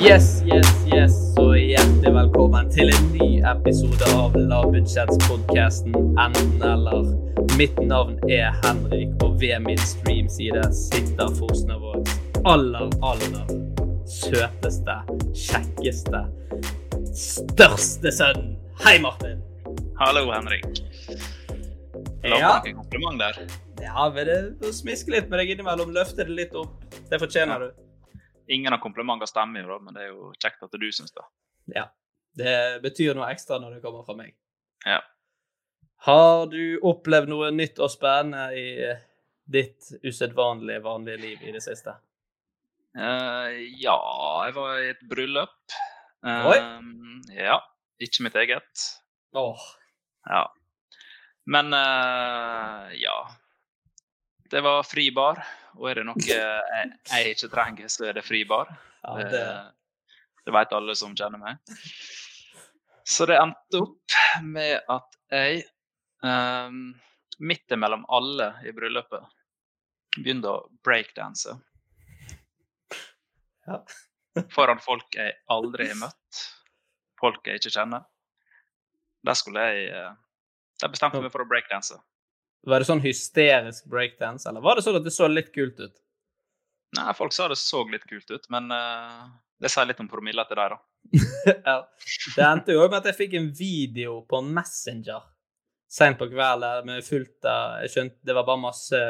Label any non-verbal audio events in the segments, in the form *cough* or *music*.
Yes, yes, yes, så hjertelig velkommen til en ny episode av Lavbudsjettspodkasten Enten eller. Mitt navn er Henrik, og ved min streamside sitter Fosnavågs aller, aller søteste, kjekkeste, største sønn. Hei, Martin. Hallo, Henrik. La Ja. kompliment der. Ja, vil du smiske litt med deg innimellom, løfte det litt opp. Det fortjener du. Ingen av komplimentene stemmer jo, da, men det er jo kjekt at du syns det. Ja. Det betyr noe ekstra når det kommer fra meg. Ja. Har du opplevd noe nytt og spennende i ditt usedvanlige, vanlige liv i det siste? Uh, ja, jeg var i et bryllup. Eh, Oi. Ja. Ikke mitt eget. Åh, Ja. Men uh, ja. Det var fri bar, og er det noe jeg, jeg ikke trenger, så er det fri bar. *laughs* ja, Det, det, det vet alle som kjenner meg. Så det endte opp med at jeg, um, midt imellom alle i bryllupet, begynte å breakdanse. Ja. *laughs* Foran folk jeg aldri har møtt, folk jeg ikke kjenner. Der skulle jeg eh, Der bestemte jeg meg for å breakdanse. Var det sånn hysterisk breakdance, eller var det sånn at det så litt kult ut? Nei, folk sa det så litt kult ut, men uh, det sier litt om promille til deg, da. *laughs* ja. Det endte jo med at jeg fikk en video på Messenger sent på kvelden med fullt av Jeg skjønte det var bare masse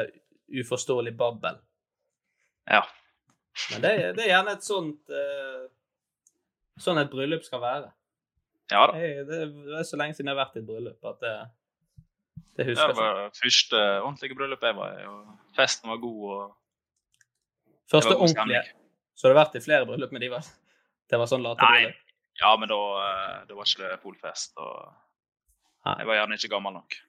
uforståelig babbel. Ja. Men det, det er gjerne et sånt uh, Sånn et bryllup skal være. Ja da. Jeg, det er så lenge siden jeg har vært i et bryllup at det, det Det husker jeg. Det var første ordentlige bryllupet jeg var i, og festen var god. og Første det ordentlige. Så du har vært i flere bryllup med de, vel? Det var sånn Nei. laterbryllup? Ja, men da, eh, da var ikke det polfest. og Nei. Jeg var gjerne ikke gammel nok.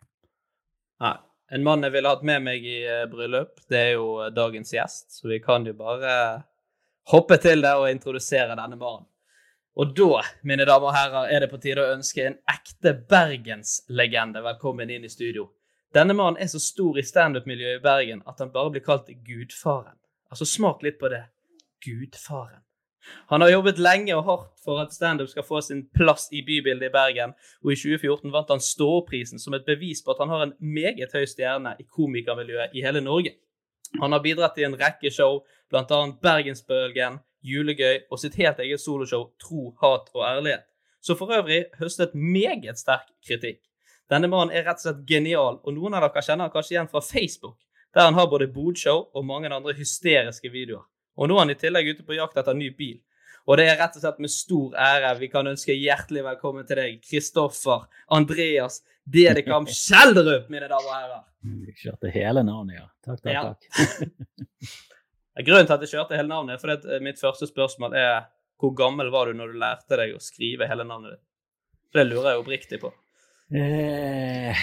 Nei. En mann jeg ville hatt med meg i eh, bryllup, det er jo eh, dagens gjest, så vi kan jo bare hoppe til det og introdusere denne mannen. Og da, mine damer og herrer, er det på tide å ønske en ekte bergenslegende velkommen inn i studio. Denne mannen er så stor i standup-miljøet i Bergen at han bare blir kalt Gudfaren. Altså, smak litt på det. Gudfaren. Han har jobbet lenge og hardt for at standup skal få sin plass i bybildet i Bergen, og i 2014 vant han Ståprisen som et bevis på at han har en meget høy stjerne i komikermiljøet i hele Norge. Han har bidratt i en rekke show, bl.a. Bergensbølgen, Julegøy og sitt helt eget soloshow Tro, hat og ærlighet, som for øvrig høstet meget sterk kritikk. Denne mannen er rett og slett genial, og noen av dere kjenner han kanskje igjen fra Facebook, der han har både bodshow og mange andre hysteriske videoer. Og nå er han i tillegg ute på jakt etter ny bil. Og det er rett og slett med stor ære vi kan ønske hjertelig velkommen til deg, Kristoffer Andreas Dedekam *laughs* Kjeldrup, mine damer og herrer. Jeg kjørte hele navnet, ja. Takk, takk, Ja. takk. *laughs* Grunnen til at jeg kjørte hele navnet, er fordi at mitt første spørsmål er hvor gammel var du når du lærte deg å skrive hele navnet ditt? For det lurer jeg oppriktig på. Eh,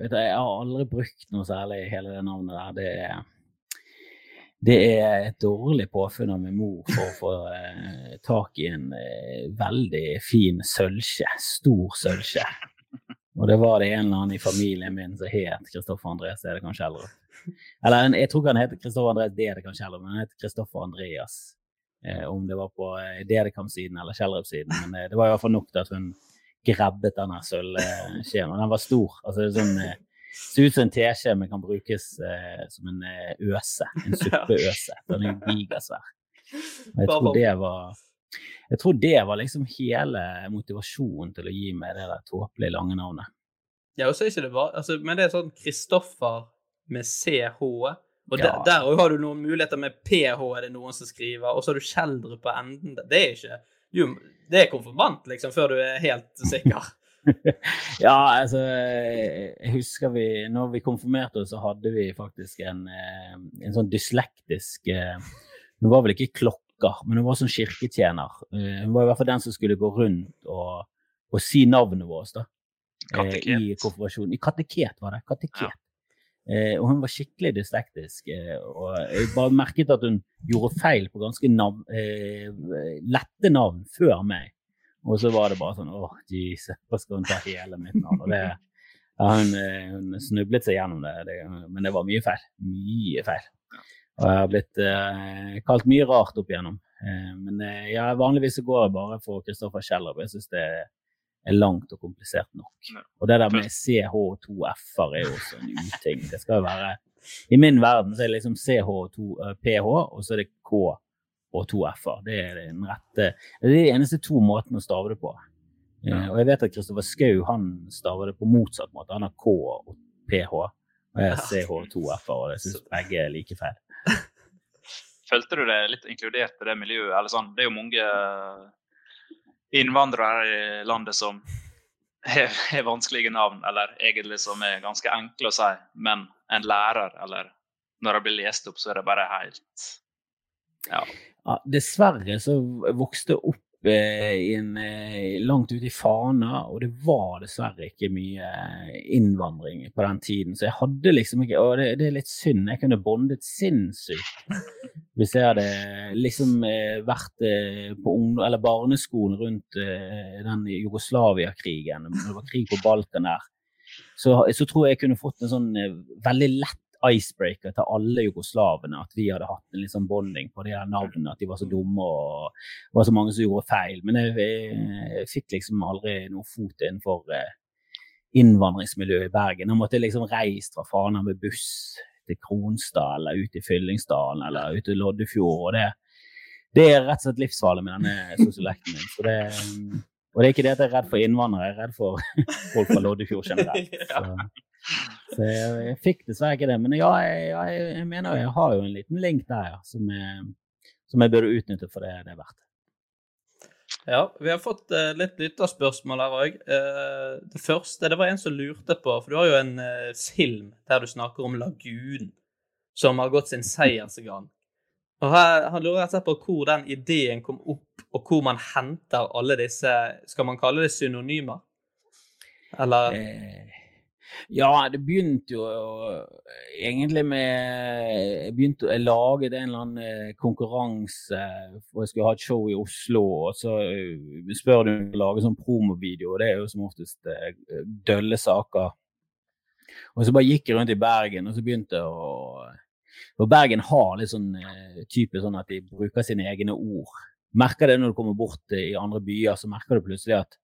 vet du, jeg har aldri brukt noe særlig hele det navnet der. Det er, det er et dårlig påfunn av min mor for å få eh, tak i en eh, veldig fin sølvskje. Stor sølvskje. Og det var det en eller annen i familien min som het Kristoffer Andreas kanskje Kjellrup. Eller jeg tror ikke han heter Kristoffer Andreas Dede, kanskje heller, men han heter Kristoffer Andreas. Eh, om det var på eh, Dedekam-siden eller Kjellrup-siden. Men eh, det var i hvert fall nok til at hun grabbet denne sølvskjeen. Og den var stor. Altså, det sånn, eh, ser ut som en teskje, men kan brukes eh, som en eh, øse. En *laughs* suppeøse. Den er gigasvær. Og jeg tror det var jeg tror det var liksom hele motivasjonen til å gi meg det der tåpelige lange navnet. Ja, og så er ikke det bare, altså, Men det er sånn Kristoffer med CH. Og Ja. der, der har du noen muligheter med PH, er det noen som skriver. Og så har du Kjeldrup på enden. Det er ikke jo, Det er konfirmant, liksom, før du er helt sikker. *laughs* Ja, altså Jeg husker vi Når vi konfirmerte oss, så hadde vi faktisk en, eh, en sånn dyslektisk eh, Hun var vel ikke klokker, men hun var sånn kirketjener. Eh, Hun var i hvert fall den som skulle gå rundt og, og si navnet vårt da, Kateket. i konfirmasjonen. I kateket var det. Kateket. Eh, og hun var skikkelig dyslektisk. Eh, og jeg bare merket at hun gjorde feil på ganske nav eh, lette navn før meg. Og så var det bare sånn Åh, Jesus, hva skal hun ta hele mitt navn? Og det, ja, hun, eh, hun snublet seg gjennom det, det, men det var mye feil. Mye feil. Og jeg har blitt eh, kalt mye rart opp igjennom. Eh, men eh, ja, vanligvis så går jeg bare for Kristoffer Kjeller. Jeg syns det er langt og komplisert nok. Og det der med CH2F-er er jo også en uting. Det skal jo være I min verden så er det liksom CH2PH, og så er det K og to F-er. Det er den rette Det er de eneste to måtene å stave det på. Eh, og jeg vet at Kristoffer Schou han staver det på motsatt måte. Han har K og PH. Og jeg har CH2F-er, og jeg syns begge er like feil. Følte du deg litt inkludert i det miljøet? Eller sånn? Det er jo mange innvandrere i landet som har vanskelige navn, eller egentlig som er ganske enkle å si, men en lærer, eller når det blir lest opp, så er det bare helt Ja. Ja, dessverre så vokste opp en, eh, langt ute i Fana, og det var dessverre ikke mye eh, innvandring på den tiden. Så jeg hadde liksom ikke Og det, det er litt synd. Jeg kunne bondet sinnssykt hvis jeg hadde liksom eh, vært eh, på ungdom, barneskolen rundt eh, den Jugoslavia-krigen, når det var krig på Balkan der. Så, så tror jeg jeg kunne fått en sånn eh, veldig lett icebreaker til alle jugoslavene. At vi hadde hatt en litt sånn bonding på de her navnene, at de var så dumme og det var så mange som gjorde feil. Men jeg, jeg fikk liksom aldri noe fot innenfor eh, innvandringsmiljøet i Bergen. Jeg måtte liksom reist fra Fana med buss til Kronstad eller ut i Fyllingsdalen eller ut i Loddefjord. og det, det er rett og slett livsfarlig med denne sosiolekten min. Så det, og det er ikke det at jeg er redd for innvandrere, jeg er redd for folk fra Loddefjord generelt. *laughs* Så. Så jeg, jeg fikk dessverre ikke det. Men ja, jeg, jeg, jeg mener jeg har jo en liten link der, ja, som jeg, som jeg burde utnytte for det det er verdt. Ja, vi har fått uh, litt lytterspørsmål her òg. Uh, det første det var en som lurte på For du har jo en uh, film der du snakker om lagunen som har gått sin seiersgang. Og her, Han lurer rett og slett på hvor den ideen kom opp, og hvor man henter alle disse Skal man kalle det synonymer? Eller Eh, ja, det begynte jo egentlig med Jeg begynte å lage en eller annen eh, konkurranse for jeg skulle ha et show i Oslo. Og så eh, spør du om å lage sånn promovideo, det er jo som oftest eh, dølle saker. Og så bare gikk jeg rundt i Bergen, og så begynte jeg å For Bergen har litt sånn type sånn at de bruker sine egne ord. Merker det når du kommer bort i andre byer, så merker du plutselig at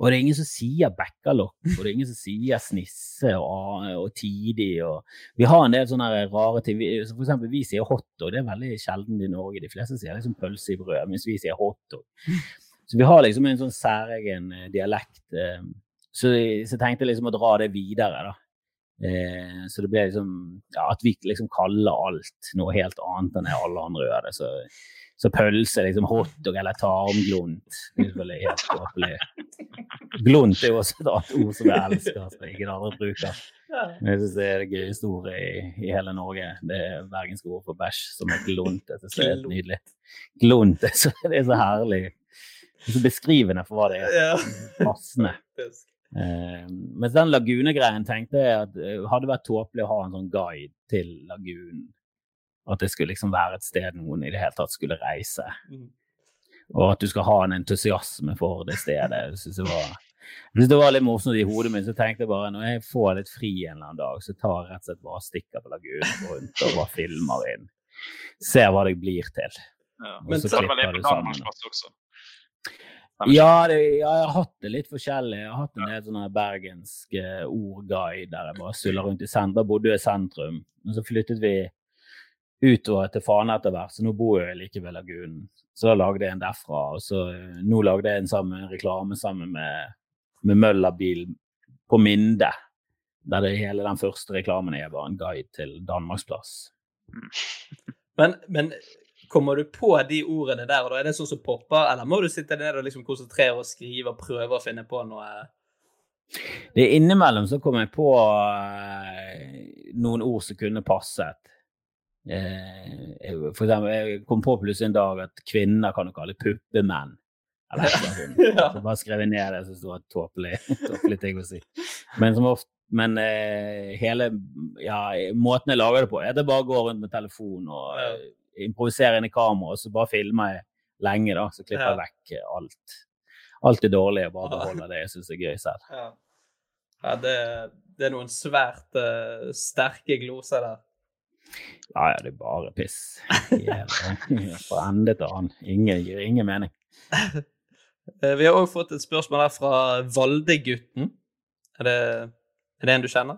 og det er ingen som sier bekkalokk, og det er ingen som sier snisse og, og tidig. Og vi har en del sånne rare ting. For eksempel, vi sier hotdog. Det er veldig sjelden i Norge. De fleste sier liksom pølse i brød, mens vi sier hotdog. Så vi har liksom en sånn særegen eh, dialekt. Eh, så, jeg tenkte liksom å dra det videre, da. Eh, så det ble liksom ja, at vi liksom kaller alt noe helt annet enn det alle andre gjør det. Så, så pølse, liksom hotdog eller tarmglunt. Det er selvfølgelig helt tåpelig. *laughs* Glunt er jo også et annet ord som jeg elsker, som ingen andre bruker. Men jeg synes det er det gøyeste ordet i, i hele Norge. Det er bergenske ord for bæsj, som er glunt. Jeg synes det er helt nydelig. Glunt, det *laughs* er så, det er så herlig. så beskrivende for hva det er. Passende. Eh, mens den lagune-greien tenkte jeg at det hadde vært tåpelig å ha en sånn guide til lagunen. At det skulle liksom være et sted noen i det hele tatt skulle reise. Mm. Og at du skal ha en entusiasme for det stedet. Jeg synes det var, synes det var litt morsomt i hodet mitt. Så tenkte jeg bare når jeg får litt fri en eller annen dag, så tar jeg rett og slett bare stikker på lagunen rundt og bare filmer inn. Ser hva det blir til. Ja. Men så klipper Det sammen. Også. Ja, det, ja, jeg har hatt det litt forskjellig. Jeg har hatt en del sånne bergenske ordguide der jeg bare suller rundt i sentrum. Da bodde jeg i sentrum, men så flyttet vi utover til Fana etter hvert, så nå bor jeg like ved lagunen. Så da lagde jeg en derfra, og så eh, nå lagde jeg en sammen, reklame sammen med, med Møller-bil på Minde. Der det hele den første reklamen jeg var en guide til Danmarksplass. *laughs* Men, men kommer du på de ordene der, og da er det sånn som popper, eller må du sitte ned og liksom konsentrere og skrive og prøve å finne på noe? Det er innimellom så kom jeg på eh, noen ord som kunne passet. Eh, for eksempel, jeg kom på plutselig en dag at kvinner kan du kalle puppemenn. Eller sånt. *laughs* Ja. Så bare skrev jeg ned det som sto tåpelig, *laughs* tåpelig ting å si. Men, som ofte, men eh, hele ja, måten jeg lager det på, er at jeg bare går rundt med telefon og Ja. eh, improviserer inn i kamera, og så bare filmer jeg lenge, da. Så klipper Ja. jeg vekk eh, alt. Alt det dårlige, bare beholder det jeg syns er gøy selv. Ja, ja det, det er noen svært uh, sterke gloser der. Ja, ja, det er bare piss. Fra ende til annen. Ingen gir ingen mening. *laughs* Eh, Vi har òg fått et spørsmål her fra Valdegutten. Er det, er det en du kjenner?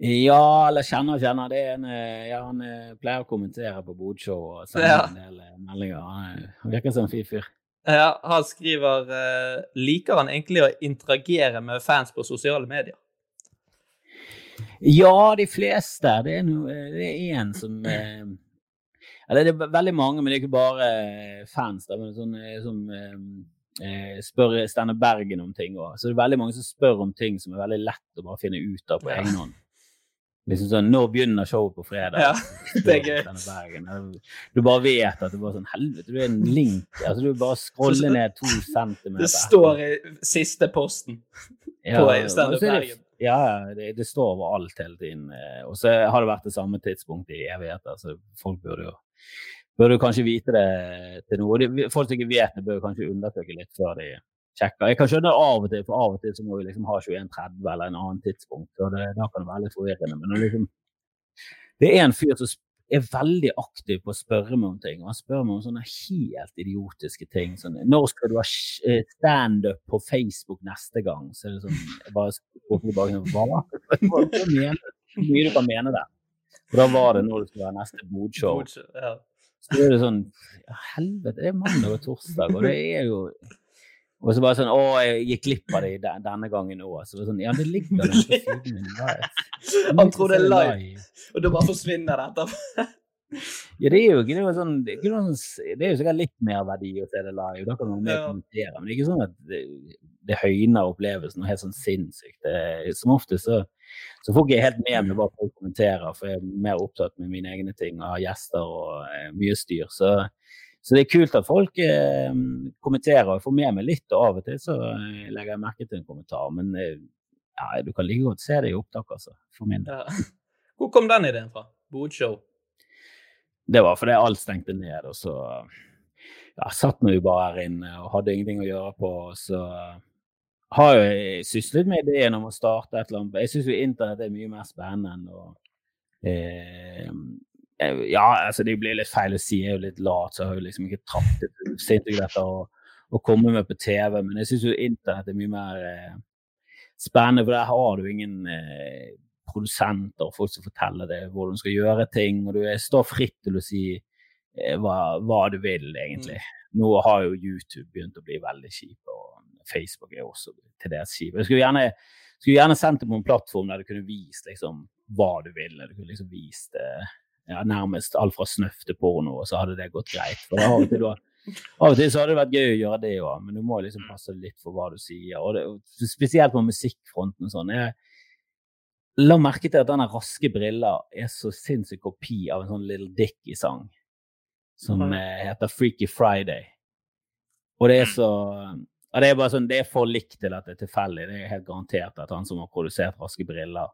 Ja, eller kjenner og kjenner. Det er en, eh, ja, han eh, pleier å kommentere på Bodshow og sende Ja. en del meldinger. Han er- virker som en fin fyr. Ja, han skriver Liker han egentlig å interagere med fans på sosiale medier? Ja, de fleste. Det er, no, det er en som eh, Eller det er veldig mange, men det er ikke bare eh, fans. Da, men sånn, eh, som eh, eh, spør Steinar Bergen om ting òg. Så det er veldig mange som spør om ting som er veldig lett å bare finne ut av på Ja. egen hånd. Liksom sånn, Når begynner showet på fredag? Ja, *laughs* det er gøy. Du bare vet at det bare sånn Helvete, du er en link. Altså, du bare scroller ned to centimeter. Det står i siste posten på ja, Steinar er Bergen. Ja, det, det står overalt hele tiden. eh, Og så har det vært det samme tidspunktet i evigheter, så folk burde jo burde kanskje vite det til noe. De, folk som ikke vet det, bør kanskje undersøke litt før de sjekker. Jeg kan skjønne av og til, for av og til så må vi liksom ha 21.30 eller en annen tidspunkt, og det, da kan det være litt forvirrende. Men liksom, det er en fyr som er veldig aktiv på å spørre meg om ting. og Han spør meg om sånne helt idiotiske ting. Sånn, 'Når skal du ha eh, standup på Facebook neste gang?' Så er det sånn jeg bare tilbake Hva? Hvor mye du kan mene det? Og da var det når det skulle være neste bodshow. Så er det sånn ja, Helvete, det er mandag og torsdag, og det er jo Og så bare sånn Å, jeg gikk glipp av det denne gangen òg. Så det var sånn Ja, det ligger der på *laughs* siden min. Han tror det er live, og da bare forsvinner det etterpå. Ja, det er jo ikke sånn, det er, ikke noe sånn, det er jo sikkert litt mer verdi å se det live. Da kan man mer kommentere. Men det er ikke sånn at det, det høyner opplevelsen og helt sånn sinnssykt. Det, som ofte så, så får ikke jeg helt med meg hva folk kommenterer, for jeg er mer opptatt med mine egne ting og har gjester og eh, mye styr. Så, så det er kult at folk eh, kommenterer, og jeg får med meg litt. Og av og til så eh, legger jeg merke til en kommentar. Men eh, ja, du kan like godt se det i opptak, altså. For min del. Ja. *laughs* Hvor kom den ideen fra? Bodshow? Det var fordi alt stengte ned, og så ja, satt nå bare her inne og hadde ingenting å gjøre på. Så har jo jeg syslet med ideen om å starte et eller annet. Jeg syns jo internett er mye mer spennende eh, eh, Ja, altså det blir litt feil å si, jeg er jo litt lat, så jeg har jo liksom ikke tatt det sinnssykt dette å, å komme med på TV, men jeg syns jo internett er mye mer eh, spennende, for der har du ingen eh, produsenter og folk som forteller deg hvordan du skal gjøre ting, og du er, står fritt til å si eh, hva, hva du vil, egentlig. Nå har jo YouTube begynt å bli veldig kjip, og Facebook er også til dels kjip. Jeg skulle gjerne, skulle gjerne sendt det på en plattform der du kunne vist liksom, hva du vil, eller Du kunne liksom vist eh, ja, nærmest alt fra snøff til porno, og så hadde det gått greit. For av og til, av og til så hadde det vært gøy å gjøre det òg, men du må liksom passe litt for hva du sier. Og det, spesielt på musikkfronten og sånn. Jeg, La merke til at denne Raske briller er så sinnssyk kopi av en sånn Little Dicky-sang som eh, heter Freaky Friday. Og det er så ja, Det er bare sånn, det er for likt til at det er tilfeldig. Det er helt garantert at han som har produsert Raske briller,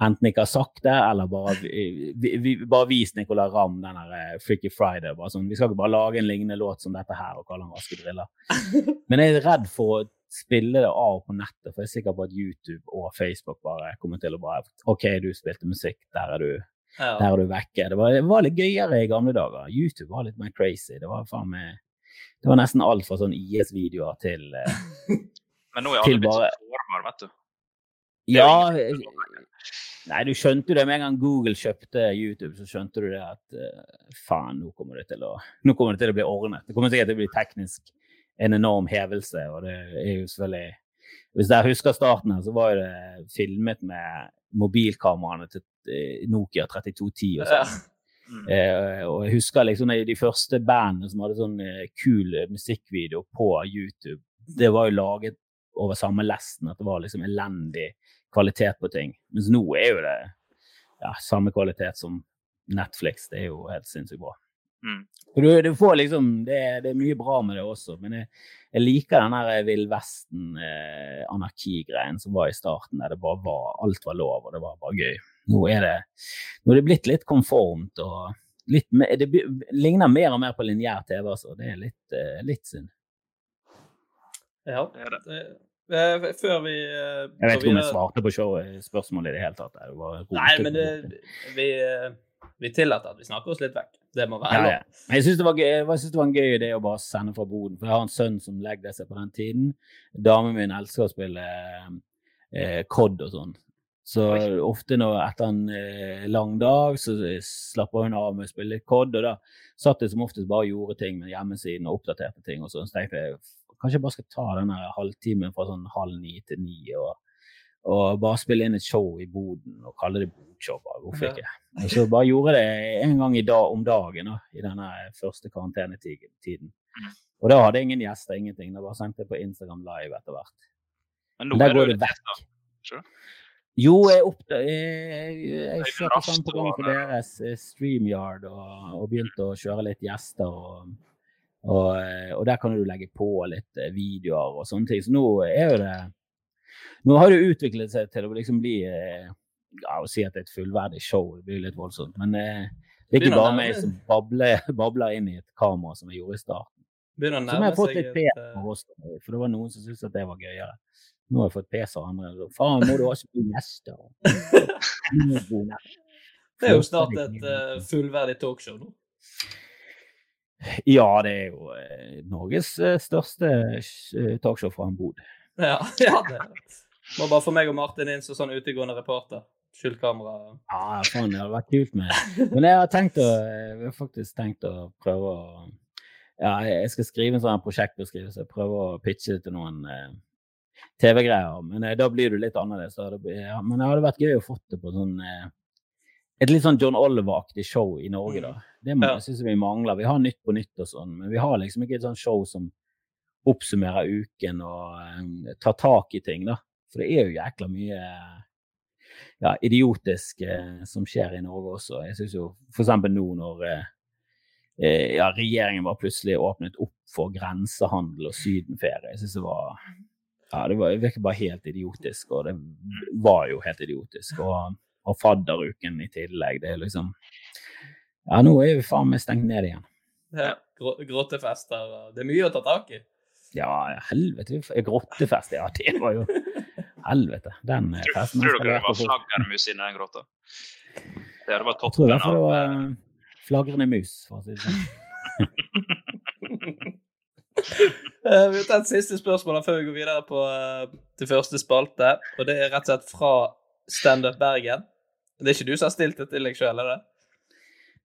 enten ikke har sagt det, eller bare, vi, vi, bare vist Nicolay Ramm den der eh, Freaky Friday. bare sånn, Vi skal ikke bare lage en lignende låt som dette her og kalle den Raske briller. *laughs* Men jeg er redd for å spille det av på nettet, for jeg er sikker på at YouTube og Facebook bare kommer til å bare OK, du spilte musikk, der er du, Ja. der er du vekke. Det var, det var litt gøyere i gamle dager. YouTube var litt mer crazy. Det var faen meg Det var nesten alt fra sånn IS-videoer til eh, *laughs* Men nå er alle blitt bare- så sårbare, vet du. Ja Nei, du skjønte jo det med en gang Google kjøpte YouTube, så skjønte du det at uh, faen, nå kommer det å nå kommer det til å bli ordnet. Det kommer sikkert til å bli teknisk en enorm hevelse, og det er jo selvfølgelig Hvis dere husker starten her, så var jo det filmet med mobilkameraene til eh, Nokia 3210 og Ja. sånn. Mm. Eh, og jeg husker liksom de første bandene som hadde sånn eh, kul musikkvideo på YouTube, det var jo laget over samme lesten, at det var liksom elendig kvalitet på ting. Mens nå er jo det ja, samme kvalitet som Netflix. Det er jo helt sinnssykt bra. Mm. Du, du får liksom, det, det er mye bra med det også, men jeg, jeg liker den der Vill Vesten-anarkigreien som var i starten, der det bare var, alt var lov, og det var bare gøy. Nå er det, nå er det blitt litt konformt, og litt, mer- det ligner mer og mer på lineær TV, altså. Det er litt, eh, litt synd. Ja. Det er det. Eh, Før vi eh, Jeg vet ikke om jeg svarte på spørsmålet i det hele tatt. Det var Nei, men det, vi, eh, vi tillater at vi snakker oss litt vekk. Det må være lov. ja. ja. jeg syns det, det var en gøy idé å bare sende fra boden. For jeg har en sønn som legger seg på den tiden. Damen min elsker å spille eh, COD og sånn. Så ofte når, etter en eh, lang dag så slapper hun av med å spille COD. Og da satt jeg som oftest bare og gjorde ting med hjemmesiden og oppdaterte ting. og sånn. Så tenkte jeg kanskje jeg bare skal ta denne halvtimen fra sånn halv ni til ni. og og bare spille inn et show i boden og kalle det bodshow. Hvorfor ikke? Og så bare gjorde det en gang i dag, om dagen da, i denne første karantenetiden. Og da hadde jeg ingen gjester, ingenting. Da bare sendte jeg på Instagram live etter hvert. Men Men nå det går det vekk. Jo, jeg, oppda jeg, jeg, jeg kjørte sammen på gang for deres eh, StreamYard og, og begynte å kjøre litt gjester. Og, og, eh, og der kan du legge på litt eh, videoer og sånne ting. Så nå er jo det Nå har det utviklet seg til å liksom bli eh, ja, Å si at det er et fullverdig show, det blir litt voldsomt. Men det er ikke bare meg som babler, *laughs* babler inn i et kamera, som jeg gjorde i starten. Som jeg har fått litt pes på for også, for det var noen som syntes at det var gøyere. Nå har jeg fått pes av andre. så, Faen, må du også bli gjester? *laughs* Det er jo snart et fullverdig talkshow nå. Ja, det er jo eh, Norges eh, største eh, talkshow fra en bod. Ja, *laughs* ja det. Må bare få meg og Martin inn som sånn utegående reporter. Skjult kamera. Ja, faen, det hadde vært kult med Men jeg har tenkt å Jeg har faktisk tenkt å prøve å Ja, jeg skal skrive en sånn prosjektbeskrivelse. Prøve å pitche til noen eh, TV-greier. Men eh, da blir det litt annerledes. Det blir- Ja, men det hadde vært gøy å få det på sånn eh, et litt sånn John Oliver-aktig show i Norge, da. Det ja. syns jeg vi mangler. Vi har Nytt på nytt og sånn, men vi har liksom ikke et sånt show som oppsummerer uken og um, tar tak i ting, da. For det er jo jækla mye ja, idiotisk eh, som skjer i Norge også. Jeg synes jo eksempel nå når eh, eh, ja, regjeringen var plutselig åpnet opp for grensehandel og sydenferie. Jeg synes det var ja, det var- det virker bare helt idiotisk, og det var jo helt idiotisk. Og, og fadderuken i tillegg. Det er liksom Ja, nå er vi faen meg stengt ned igjen. Ja, Grottefester og Det er mye å ta tak i. Ja, helvete. Grottefest, ja. Det var jo *laughs* Helvete. Den eh, Tror, festen tror dere det var fort. flaggermus inni den grotta? Det hadde vært Jeg tror toppen det var eh, flagrende mus, for å si det sånn. *laughs* Eh, Vi tar et siste spørsmål før vi går videre på uh, til første spalte. Og det er rett og slett fra Standup Bergen. Det er ikke du som har stilt det til deg sjøl, er det?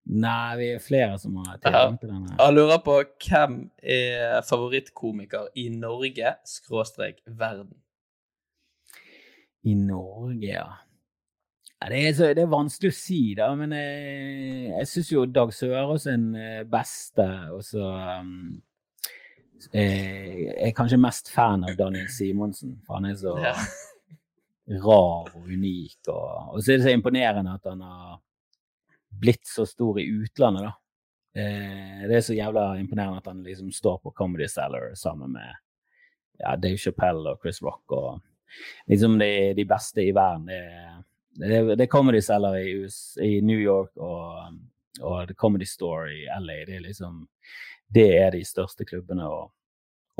Nei, vi er flere som har tilgang til denne. Jeg lurer på hvem er favorittkomiker i Norge, skråstrek verden? I Norge, ja. ja det, er så, det er vanskelig å si, da. Men jeg, jeg syns jo Dag Sørås er den eh, beste. Og så um, eh, Jeg er kanskje mest fan av Daniel Simonsen, for han er så Ja. Rar og unik. Og, og så er det så imponerende at han har blitt så stor i utlandet, da. Eh, det er så jævla imponerende at han liksom står på Comedy Cellar sammen med ja, Dave Chappelle og Chris Rock og liksom de, de beste i verden. Det, det, det er Comedy Cellar i, i New York og, og The Comedy Store i LA. Det er liksom det er de største klubbene å,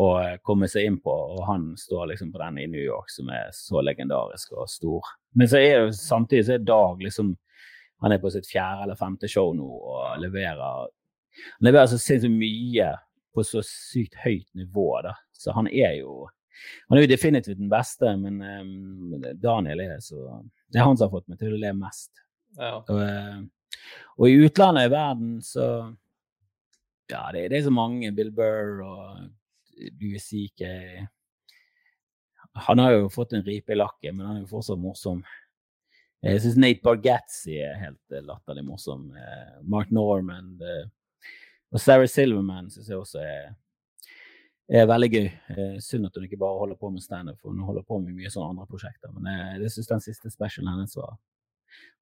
å komme seg inn på, og han står liksom på den i New York som er så legendarisk og stor. Men så er det samtidig så er Dag liksom Han er på sitt fjerde eller femte show nå og leverer han leverer så sinnssykt mye på så sykt høyt nivå, da. Så han er jo han er jo definitivt den beste, men um, Daniel er så Det er han som har fått meg til å le mest. Ja. Og, uh, og, i utlandet i verden så Ja, det, det er så mange. Bill Burr og Louis CK. Han har jo fått en ripe i lakken, men han er jo fortsatt morsom. Jeg syns Nate Bargatzy er helt latterlig morsom. Mark Norman og Sarah Silverman syns jeg også er, er veldig gøy. Eh, synd at hun ikke bare holder på med standup, for hun holder på med mye sånne andre prosjekter. Men jeg, eh, jeg syns den siste specialen hennes var,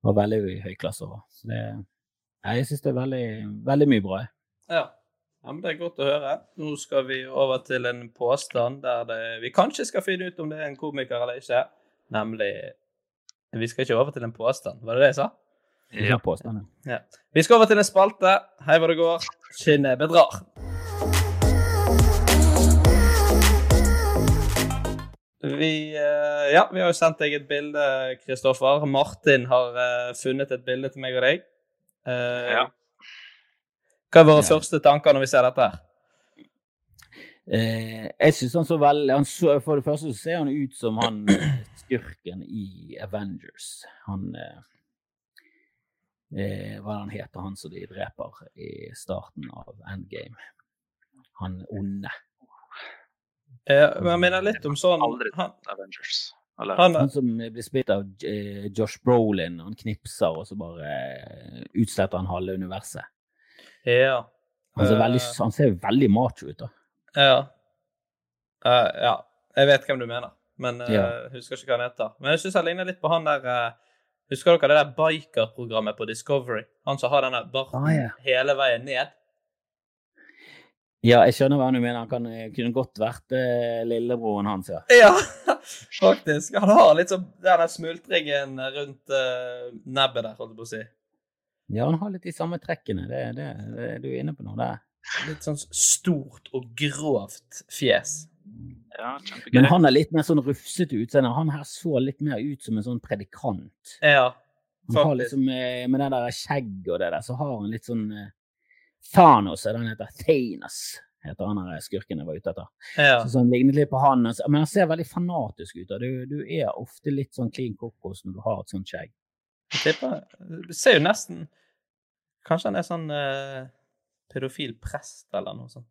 var veldig høy klasse. Så det, jeg syns det er veldig, veldig mye bra. Ja. Ja. men Det er godt å høre. Nå skal vi over til en påstand der det, vi kanskje skal finne ut om det er en komiker eller ikke. Nemlig Vi skal ikke over til en påstand, var det det jeg sa? Ja. Påstand, ja. Vi skal over til en spalte. Hei hvor det går. Skinnet bedrar. Vi, uh, ja, vi har jo sendt deg et bilde, Kristoffer. Martin har uh, funnet et bilde til meg og deg. Uh, ja. Hva er våre ja. første tanker når vi ser dette? her? jeg synes han så veldig så, For det første så ser han ut som han skurken i Avengers. Han eh, hva han heter han som de dreper i starten av Endgame? Han onde. Eh, men jeg mener litt om sånn Aldri han, Avengers. Han, han, som blir spilt av eh, Josh Brolin, han knipser, og så bare eh, utsletter han halve universet. Ja. Han ser, veldig, eh. han ser veldig macho ut, da. Ja. Uh, ja. Jeg vet hvem du mener, men uh, ja. husker ikke hva han heter. Men jeg syns han ligner litt på han der uh, Husker dere det der biker-programmet på Discovery? Han som har denne barten ah, ja. hele veien ned? Ja, jeg skjønner hva du mener. Han kan, eh, kunne godt vært eh, lillebroren hans, ja. Ja, *laughs* faktisk. Han har litt sånn den smultringen rundt uh, nebbet der, holdt jeg på å si. Ja, han har litt de samme trekkene. Det, det, det, du er inne på nå. Det. Litt sånn stort og grovt fjes. Ja, Men han er litt mer sånn rufsete utseende. Han her så litt mer ut som en sånn predikant. Ja, faktisk. Han har liksom, eh, med det der skjegget og det der, så har han litt sånn uh, Thanos er det han heter. Thanos heter han der skurken jeg var ute etter. Ja. Så, han ligner litt på han. Men han ser veldig fanatisk ut. Du, du er ofte litt sånn clean kokos når du har et sånt skjegg. Du ser jo nesten Kanskje han er sånn uh, pedofil prest eller noe sånt.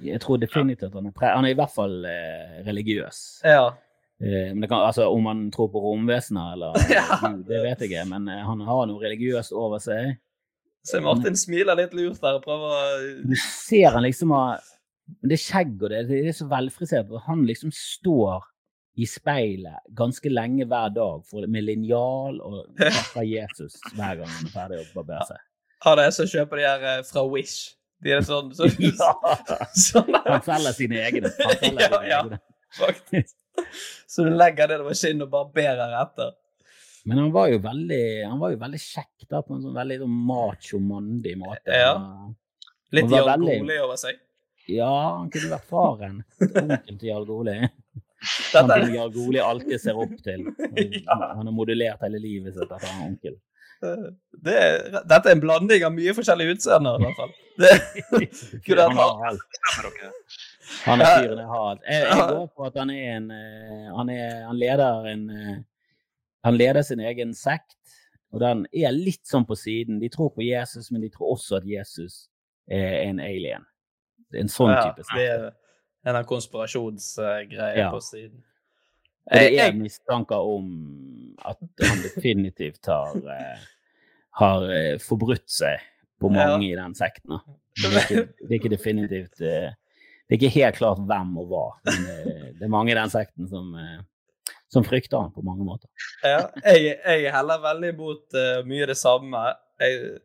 Jeg tror definitivt han er pre... Han er i hvert fall eh, religiøs. Ja. Eh, men kan, altså, om han tror på romvesener eller *laughs* ja. det vet jeg ikke. Men eh, han har noe religiøst over seg. Se Martin smiler litt lurt der og prøver å Du ser han liksom har Det skjegg og det, det er så velfrisert. Han liksom står i speilet ganske lenge hver dag for, med linjal og takker Jesus hver gang han er ferdig å barbere seg. Har det som kjøper de her eh, fra Wish. De er sånn, så, *laughs* ja. sånn Han selger sine egne. Han *laughs* selger ja, sine egne. faktisk. Så du legger det over skinnet og barberer etter. Men han var jo veldig, han var jo veldig kjekk da, på en sånn veldig sånn macho, mandig måte. Ja. Litt Jarl Goli over seg. Ja, han kunne vært faren. Onkel til Jarl Goli. *laughs* Han som Goli alltid ser opp til. Han *laughs* har modulert hele livet sitt etter han onkel. Det, dette er en blanding av mye forskjellige utseender, i hvert fall. Det, *laughs* kunne han ha Han er fyren jeg har. Jeg, jeg går på at han er en eh, Han, er, han leder en eh, Han leder sin egen sekt, og den er litt sånn på siden. De tror på Jesus, men de tror også at Jesus er en alien. Det er en sånn type sekt. Ja, av konspirasjonsgreiene en konspirasjonsgreie ja. på siden. Og det er mistanker om at han definitivt har, eh, har eh, forbrutt seg på mange ja. i den sekten. Det er, ikke, det er ikke definitivt eh, Det er ikke helt klart hvem og hva, men det er mange i den sekten som, som frykter han på mange måter. Ja, jeg, jeg heller veldig mot uh, mye det samme. Jeg,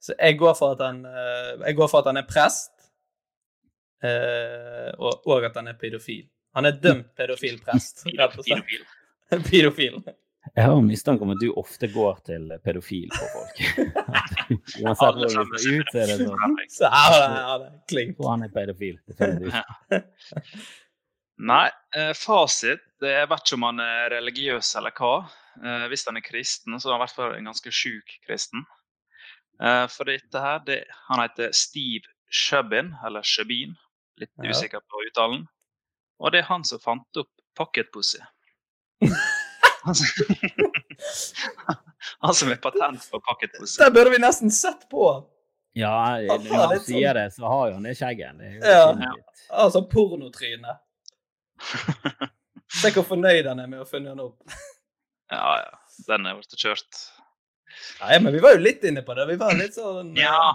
Så jeg går for at han, eh, jeg går for at han er prest, eh, og, og at han er pedofil. Han er dømt pedofil prest, *laughs* rett og slett. Pedofil. *laughs* Pedofil. Jeg har en mistanke om at du ofte går til pedofil på folk. *laughs* Uansett Alle hvor sammen du ser ut, så er det sånn. Så her er det, det er klink. Han er pedofil. Nei, eh, fasit det Jeg vet ikke om han er religiøs eller hva. Eh, hvis han er kristen, så er han i hvert fall en ganske sjuk kristen. Eh, for dette her, det, Han heter Steve Shubin, eller Shubin, litt Ja. usikker på uttalen. Og det er han som fant opp pocketpussy. *laughs* *laughs* han som- er patent på pocketpussy. Der burde vi nesten sett på. Ja, når han sånn- sier det, så har jo han det skjegget. Ja. Ja. Altså pornotryne. *laughs* Se hvor fornøyd han er med å finne den opp. Ja, ja. Den er blitt kjørt. Nei, men vi var jo litt inne på det. Vi var litt sånn eh, Ja.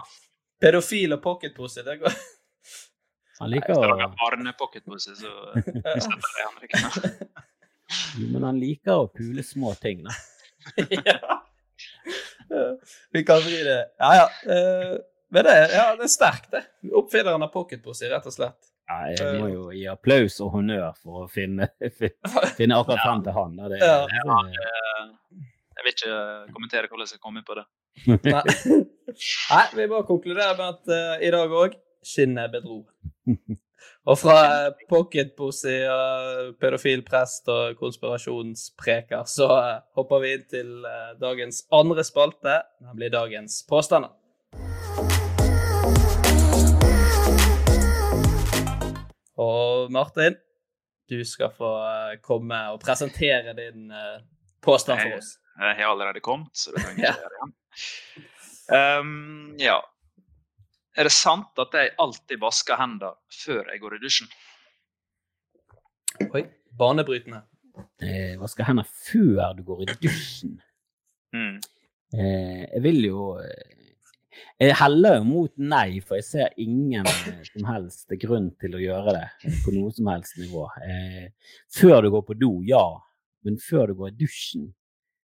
pedofil og pocketpose. Det går Han liker å noen barnepocketpussy, så setter jeg Henrik. *laughs* Jo, Men han liker å pule små ting, da. *laughs* ja. Vi kan vri det Ja, ja. eh, Men det, ja, det er sterkt, det. Oppfinneren av pocketpose, rett og slett. Ja, jeg må jo gi applaus og honnør for å finne, *laughs* finne akkurat frem til han. Det, Ja. det, Jeg vil ikke kommentere hvordan jeg kom inn på det. Nei, Nei vi bare konkluderer med at uh, i dag òg skinnet bedro. Og fra pocketpose og pedofil prest og konspirasjonspreker, så eh, hopper vi inn til eh, dagens andre spalte, nemlig dagens påstander. Og Martin, du skal få eh, komme og presentere din påstand for oss. Jeg har allerede kommet, så det trenger jeg ikke gjøre igjen. Um, ja. Er det sant at jeg alltid vasker hendene før jeg går i dusjen? Oi, banebrytende. eh, vasker hendene før du går i dusjen. Mm. Eh, jeg vil jo eh, Jeg heller jo mot nei, for jeg ser ingen eh, som helst grunn til å gjøre det på noe som helst nivå. Eh, før du går på do, ja, men før du går i dusjen,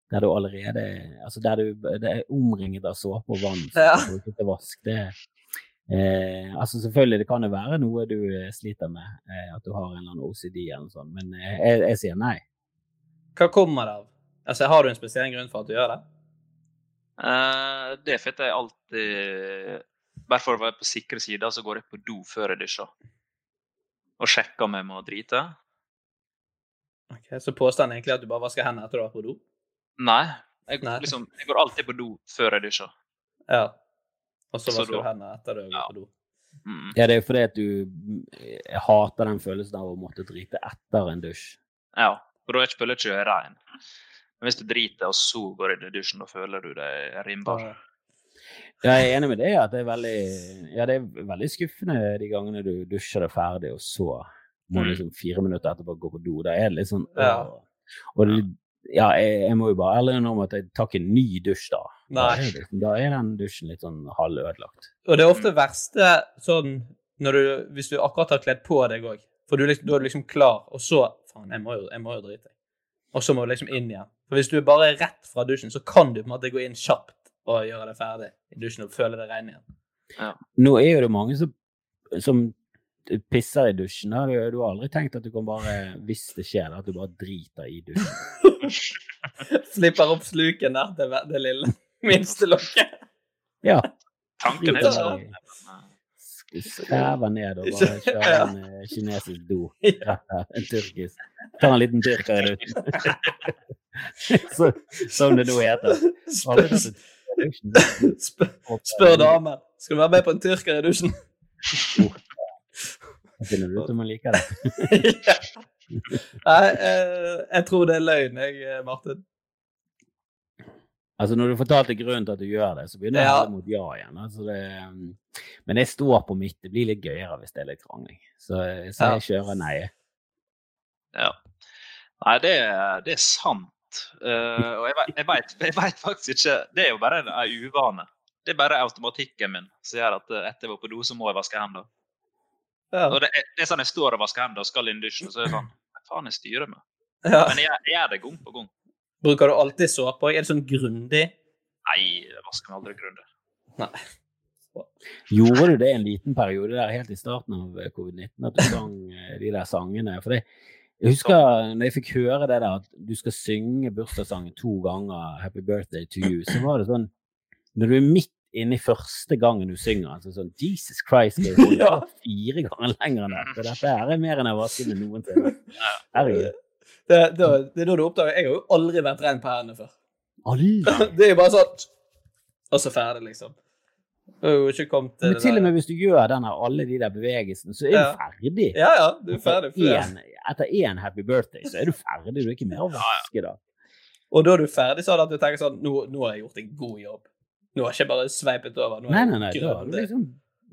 der du allerede Altså der du det er omringet av såpe og vann som Ja. du ikke vask, det eh, Altså selvfølgelig, det kan jo være noe du eh, sliter med, eh, at du har en eller annen OCD eller noe sånt, men eh, jeg, jeg sier nei. Hva kommer det av? Altså, Har du en spesiell grunn for at du gjør det? Eh, det er fordi jeg alltid Bare for å være på sikre sider, så går jeg på do før jeg dusjer. Og sjekker om jeg må drite. Ok, Så påstanden er egentlig at du bare vasker hendene etter du har vært på do? Nei. Jeg, Nei. Liksom, jeg går alltid på do før jeg dusjer. Ja. Og så vasker du hendene etter du har Ja. gått på do? Mm. Ja, det er jo fordi at du mm, hater den følelsen av å måtte drite etter en dusj. Ja. For da er ikke jeg er rein. Men hvis du driter, og så går i dusjen, da føler du deg rimbar. Ja, jeg er enig med det, at det er veldig, ja, det er veldig skuffende de gangene du dusjer deg ferdig, og så må du Mm. liksom fire minutter etterpå gå på do. Da er det litt sånn Ja. Og det, ja, jeg, jeg må jo bare ærlig innrømme at jeg tar ikke en ny dusj da. Da er, det, da er den dusjen litt sånn halvødelagt. Og det er ofte verste sånn når du, hvis du akkurat har kledd på deg òg. For du, liksom- da er du liksom klar, og så Faen, jeg må jo, jeg må jo drite. Og så må du liksom inn igjen. For hvis du er bare rett fra dusjen, så kan du på en måte gå inn kjapt og gjøre det ferdig i dusjen og føle det regner igjen. Nå er jo det mange som, som pisser i dusjen. Da. Du, du har aldri tenkt at du kan bare, hvis det skjer, at du bare driter i dusjen. *laughs* Slipper opp sluken der, det, det lille *laughs* minste lokket. Ja. Tanken er sånn. Skræver ned og bare kjører *laughs* Ja. en eh, kinesisk do. En tyrkisk. Ta en liten tyrker i dusjen. *laughs* Som det nå heter. Dusjen. Spør, spør damen skal du være med på en tyrker i dusjen. Da finner du ut om hun liker det. Nei, eh, jeg tror det er løgn, jeg, eh, Martin. Altså Når du fortalte grunnen til at du gjør det, så begynner jeg Ja. helle mot ja igjen. Altså det, um, men jeg står på mitt. Det blir litt gøyere hvis det er litt krangling. Så, så jeg kjører nei. Ja. Nei, det, det er sant. Uh, og jeg vet, faktisk ikke Det er jo bare en, en uvane. Det er bare automatikken min som gjør at eh, etter jeg var på do, så må jeg vaske hendene. Ja. Og det er, det er sånn jeg står og vasker hendene og skal inn i dusjen, og så er det sånn Hva faen jeg styrer med? Ja. Men jeg, jeg gjør det gang på gang. Bruker du alltid såpe? Er det sånn grundig? Nei, jeg vasker meg aldri grundig. Nei. Gjorde du det en liten periode der helt i starten av covid-19, at du sang eh, de der sangene? For det, jeg husker når jeg fikk høre det der at du skal synge bursdagssangen to ganger, 'Happy Birthday to You', så var det sånn Når du er midt inne i første gangen du synger, altså sånn Jesus Christ, jeg holder *laughs* Ja. fire ganger lenger enn dette. Dette her er mer enn jeg har vasket med noensinne. *laughs* Herregud. Det, det, det er da du oppdager Jeg har jo aldri vært ren på hendene før. *laughs* Det er jo bare sånn Og så ferdig, liksom. Du har jo ikke kommet til Men det til og med hvis du gjør den alle de der bevegelsene, så er du ferdig. Ja, ja, du er ferdig. En Etter én happy birthday, så er du ferdig. Du er ikke mer å vaske da. Og da er du ferdig sånn at du tenker sånn Nå, nå har jeg gjort en god jobb. Nå har jeg ikke bare sveipet over. Nå Nei, nei, nei. Da har du liksom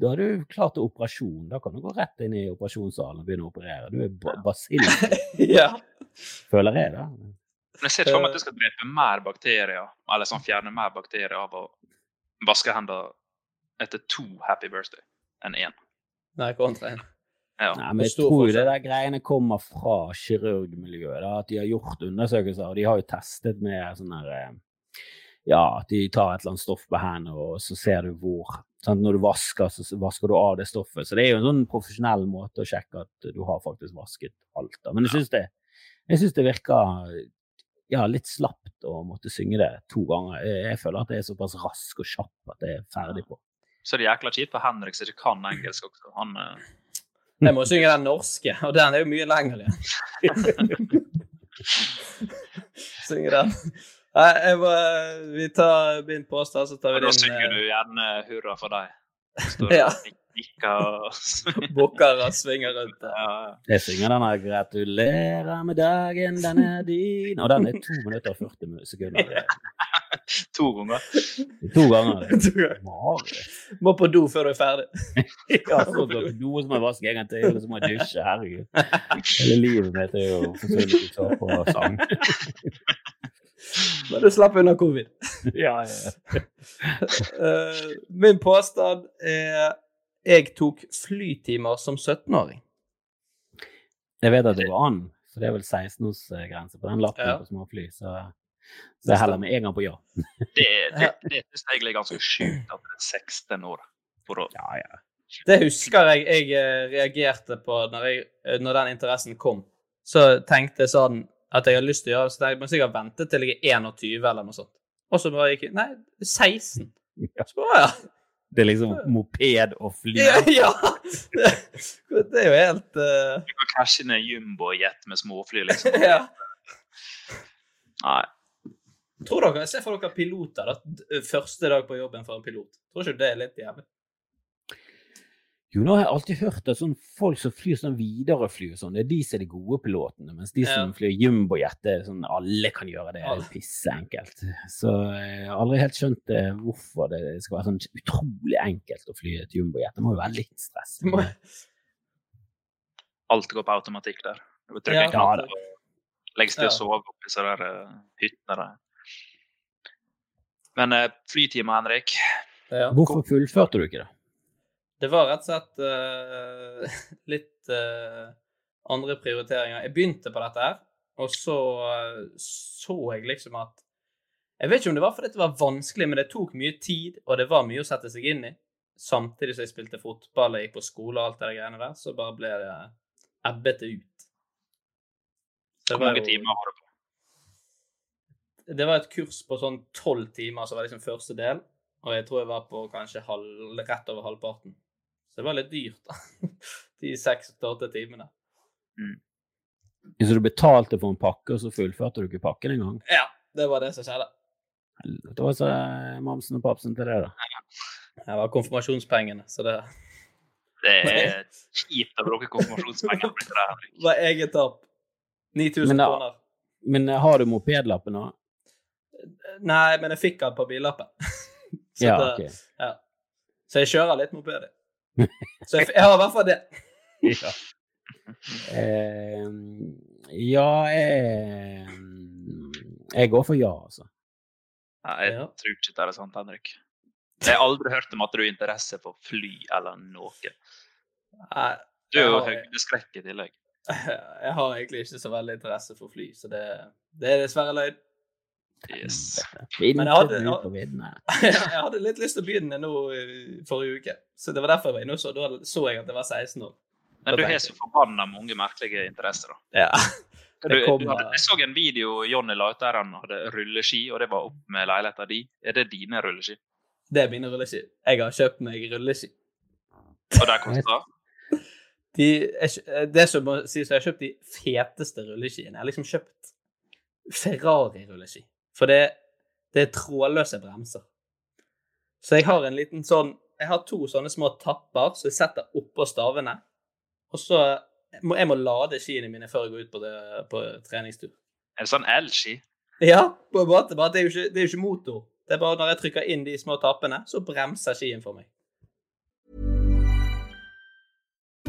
da er du klar til operasjon. Da kan du gå rett inn i operasjonssalen og begynne å operere. Du er ba basill, *laughs* Ja. føler jeg, da. Men jeg ser ikke for meg at du skal drepe mer bakterier, eller sånn fjerne mer bakterier av å vaske hendene etter to happy birthday enn én. Nei, kontra en. Ja. Nei, men jeg tror forskjell. det der greiene kommer fra kirurgmiljøet. Da, at de har gjort undersøkelser, og de har jo testet med sånn her eh, Ja, at de tar et eller annet stoff på hendene, og så ser du hvor sant? Når du vasker, så vasker du av det stoffet. Så det er jo en sånn profesjonell måte å sjekke at du har faktisk vasket alt. Da. Men jeg syns det, jeg synes det virker ja, litt slapt å måtte synge det to ganger. Jeg, jeg føler at det er såpass rask og kjapp at det er ferdig på. Så er det jækla kjipt for Henrik som ikke kan engelsk også. Han, uh... Jeg må synge den norske, og den er jo mye lenger igjen. *laughs* Synge den. Nei, jeg må, vi tar min påstand, så tar og din. da synger du eh, gjerne 'Hurra for deg'. *laughs* Ja. og og *laughs* bukker og svinger rundt der. ja. Jeg synger denne 'Gratulerer med dagen, den er din', og den er to minutter og 40 sekunder. *laughs* To ganger. To ganger. Du må på do før du er ferdig. Ja, så må på do, så som jeg vaske en gang til, eller så må jeg dusje. Herregud. Hele livet mitt er jo forsvunnet ut på sang. Men du slapp unna covid. *laughs* Ja, ja. Eh, min påstand er jeg tok flytimer som 17-åring. Jeg vet at det går an, for det er vel 16-årsgrense på den lappen Ja. på småfly, så, så jeg heller med en gang på ja. *laughs* Det, det, det syns jeg er ganske sjukt at det er 16 år. For å, Ja, ja. Det husker jeg jeg eh, reagerte på når, jeg, eh, når den interessen kom. Så tenkte jeg sånn at jeg har lyst til å gjøre det, så jeg må sikkert vente til jeg er 21 eller noe sånt. Og så bare gikk jeg Nei, 16. Så bare, ja. Det er liksom moped og fly. Ja, *laughs* ja. Det, det er jo helt uh... du kan krasje inn i en jumbojet med småfly, liksom. *laughs* Ja. Nei. Tror dere, Se for dere piloter. da. Første dag på jobben for en pilot. Tror ikke det er litt jævlig? Jo, nå har jeg alltid hørt at sånn folk som flyr sånn Widerøe-fly og sånn, det er de som er de gode pilotene, mens de som Ja. flyr jumbojet, det er sånn alle kan gjøre det, det er pisseenkelt. Så jeg har aldri helt skjønt det, hvorfor det skal være sånn utrolig enkelt å fly et jumbojet. Det må jo være litt stress. Må- Alt går på automatikk der. Du trykker Ja. en knapp, og legges til å sove oppi disse der uh, hyttene der. Men uh, flytimer, Henrik Ja. Hvorfor fullførte du ikke det? Det var rett og slett uh, *laughs* litt uh, andre prioriteringer. Jeg begynte på dette her, og så uh, så jeg liksom at Jeg vet ikke om det var fordi det var vanskelig, men det tok mye tid, og det var mye å sette seg inn i. Samtidig som jeg spilte fotball og gikk på skole og alt det der greiene der, så bare ble det ebbet det ut. Hvor mange timer var det på? Det var et kurs på sånn tolv timer, som var liksom første del. Og jeg tror jeg var på kanskje halv, rett over halvparten. Så det var litt dyrt, da. *laughs* De seks til åtte timene. Så du betalte for en pakke, og så fullførte du ikke pakken engang? Ja, det var det som skjedde. Det var så mamsen og papsen til det, da. Det var konfirmasjonspengene, så det Det er kjipt å bruke konfirmasjonspenger på det var eget tap. 9000 kroner. Men eh, har du mopedlappen nå? Nei, men jeg fikk den på billappen. *laughs* Så, Ja, okay. ja. så jeg kjører litt moped. Så jeg, jeg har i hvert fall det. *laughs* Ja. Eh, ja, jeg Jeg går for ja, altså. Nei, jeg Ja. tror ikke det er sant, Henrik. Jeg har aldri hørt om at du har interesse for fly eller noe. Nei, Du er jo høydeskrekk i tillegg. *laughs* Jeg har egentlig ikke så veldig interesse for fly, så det, det er dessverre løgn. Yes. Men jeg hadde- *laughs* jeg hadde litt lyst til å begynne nå forrige uke, så det var derfor jeg var inne og så. Da så jeg at det var 16 år. Men du har så forbanna mange merkelige interesser, da. Ja. *laughs* Du, Det du hadde, jeg så en video Jonny la ut der han hadde rulleski, og det var opp med leiligheta di. Er det dine rulleski? Det er mine rulleski. Jeg har kjøpt meg rulleski. Og *laughs* de kosta? De, jeg, det som må sies, jeg har kjøpt de feteste rulleskiene. Jeg har liksom kjøpt Ferrari-rulleski. For det, det er trådløse bremser. Så jeg har en liten sånn Jeg har to sånne små tapper som jeg setter oppå stavene. Og så må jeg må lade skiene mine før jeg går ut på, det, på treningstur. Det sånn elski? Ja, på en måte. Bare det er jo ikke, det er jo ikke motor. Det er bare når jeg trykker inn de små tappene, så bremser skien for meg.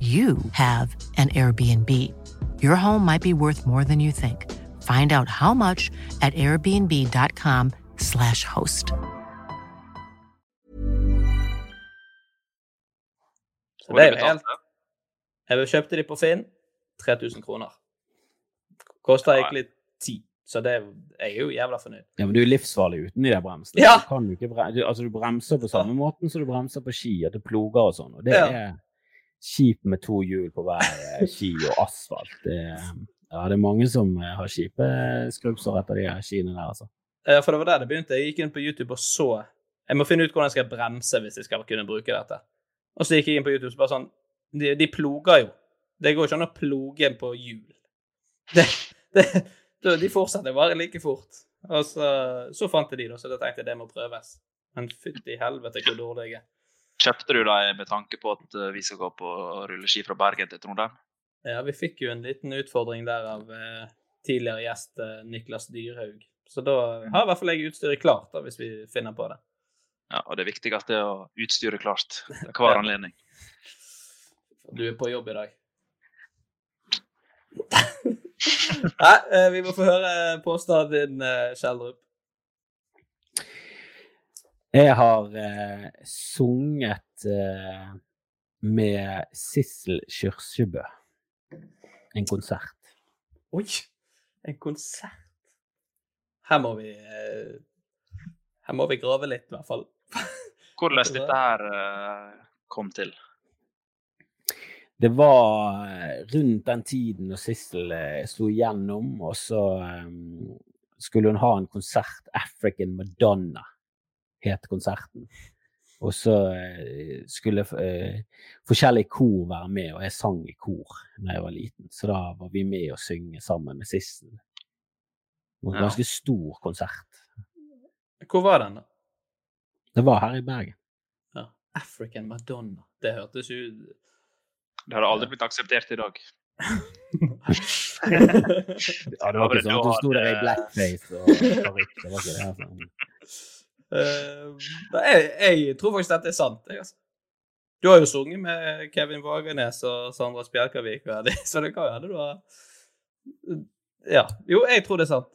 you have an Airbnb. Your home might be worth more than you think. Find out how much at airbnb.com/slash host. Så det er jo helt Jeg kjøpte de på Finn. 3000 kroner. Kosta egentlig 10, så det, jeg er jo jævla fornøyd. Ja, men du er livsfarlig uten de der bremsene. Ja. Du, kan jo ikke bre du, altså, du bremser på samme måten som du bremser på ski, at du ploger og sånn. Og det Ja. er kjipt med to hjul på hver eh, ski og asfalt. Det, ja, det er mange som eh, har kjipe skrubbsår etter de skiene der, altså. Ja, for det var der det begynte. Jeg gikk inn på YouTube og så Jeg må finne ut hvordan jeg skal bremse hvis jeg skal kunne bruke dette. Og så gikk jeg inn på YouTube og så bare sånn De, de ploger jo. Det går ikke an å ploge på hjul. *laughs* Det, det, de- de fortsetter bare like fort. Og så, så fant jeg de, da, så da tenkte jeg det må prøves. Men fytti helvete hvor dårlig jeg er. Kjøpte du dem med tanke på at eh, vi skal gå på rulleski fra Bergen til Trondheim? Ja, vi fikk jo en liten utfordring der av eh, tidligere gjest eh, Niklas Dyrhaug. Så da har i hvert fall jeg utstyret klart, da, hvis vi finner på det. Ja, og det viktigste er å utstyre klart *laughs* til hver anledning. Du er på jobb i dag. *laughs* Nei, vi må få høre påstanden din, Kjeldrup. Jeg har eh, sunget eh, med Sissel Kyrkjebø. En konsert. Oi! En konsert. Her må vi eh, Her må vi grave litt, i hvert fall. *laughs* Hvordan dette her eh, kom til? Det var eh, rundt den tiden når Sissel eh, slo igjennom, og så skulle hun ha en konsert. African Madonna het konserten. Og så eh, skulle uh, forskjellige kor være med, og jeg sang i kor da jeg var liten. Så da var vi med å synge sammen med Sissen. En Ja. ganske stor konsert. Hvor var den, da? Det var her i Bergen. Ja. African Madonna. Det hørtes jo Det hadde aldri blitt akseptert i dag. Ja, det var ikke sånn at hun sto der i blackface og parykk. Det var ikke det. Altså. Nei, jeg, jeg tror faktisk dette er sant. Jeg, altså. Du har jo sunget med Kevin Vågenes og Sandra Spjelkavik, *laughs* så det kan jo hende du har Ja. Jo, jeg tror det er sant.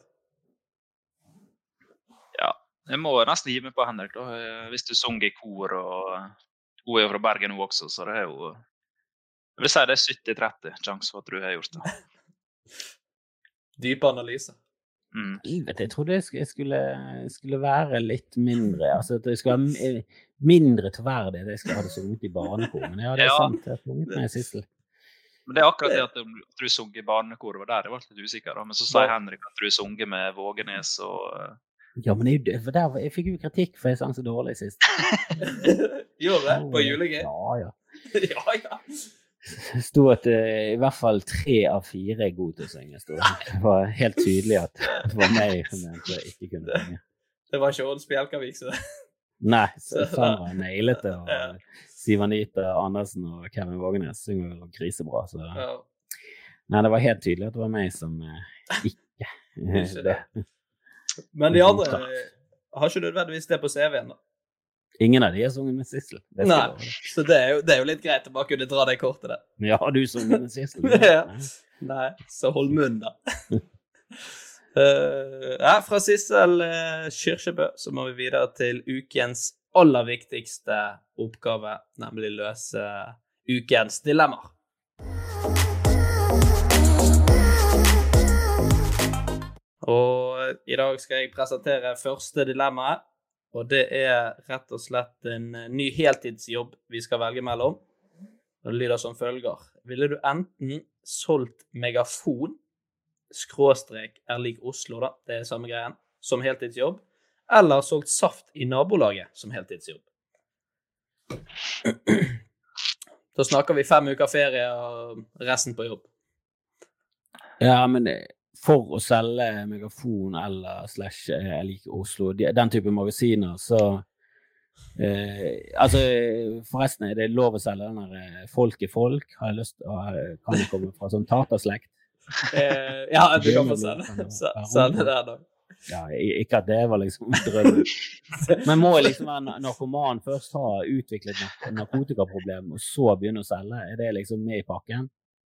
Ja. Jeg må nesten gi meg på Henrik, da. eh, Hvis du synger i kor og eh, Hun er jo fra Bergen, hun også, så det er jo Jeg vil si det er 70-30 sjanse for at du har gjort det. *laughs* Dype analyser. Mm. Jeg trodde jeg skulle, skulle være litt mindre Altså at jeg skulle ha m- mindre troverdig at jeg skulle ha sunget i barnekor. Men ja, det er Ja. sant. Jeg har med Sissel. Men det er akkurat det at du, sunget i barnekor, var der jeg ble litt usikker. Men så sier Ja. Henrik at du sunget med Vågenes og Ja, men jeg, for der, jeg fikk jo kritikk for jeg sang så dårlig sist. *laughs* Gjorde det? På julegøy? Ja, ja. *laughs* ja, ja. Sto at eh, i hvert fall tre av fire er gode til å synge. Det var helt tydelig at det var meg som ikke kunne synge. Det var ikke Odd Spjelkavik, så Nei, Sandra nailet det. Og Siv-Anita Andersen og Kevin Vågenes synger jo grisebra. Så ja. nei, det var helt tydelig at det var meg som eh, ikke *laughs* det. Men de andre eh, har ikke nødvendigvis det på CV-en, da. Ingen av de har sunget med Sissel. Nei, så det er, jo, det er jo litt greit å bare kunne dra det kortet der. *laughs* Ja, du sunget med Sissel? *laughs* Ja. Nei, så hold munn, da. uh, *laughs* ja, fra Sissel uh, Kyrkjebø så må vi videre til ukens aller viktigste oppgave, nemlig løse ukens dilemmaer. Og i dag skal jeg presentere første dilemmaet. Og det er rett og slett en eh, ny heltidsjobb vi skal velge mellom. Og det lyder som følger. Ville du enten solgt megafon, skråstrek er lik Oslo, da, det er samme greien, som heltidsjobb, eller solgt saft i nabolaget som heltidsjobb? Da snakker vi fem uker ferie og resten på jobb. Ja, men eh, for å selge megafon eller slash eh, jeg liker Oslo, den type magasiner, så eh, Altså, forresten, er det lov å selge den der eh, Folk er folk? Har jeg lyst å Kan det komme fra sånn taterslekt? *laughs* Eh, ja, du kan få selge, selge det, da. Ja, ikke at det var liksom drømmen. *laughs* Men må jeg liksom være narkoman først ha utviklet narkotikaproblem, og så begynne å selge? Er det liksom med i pakken?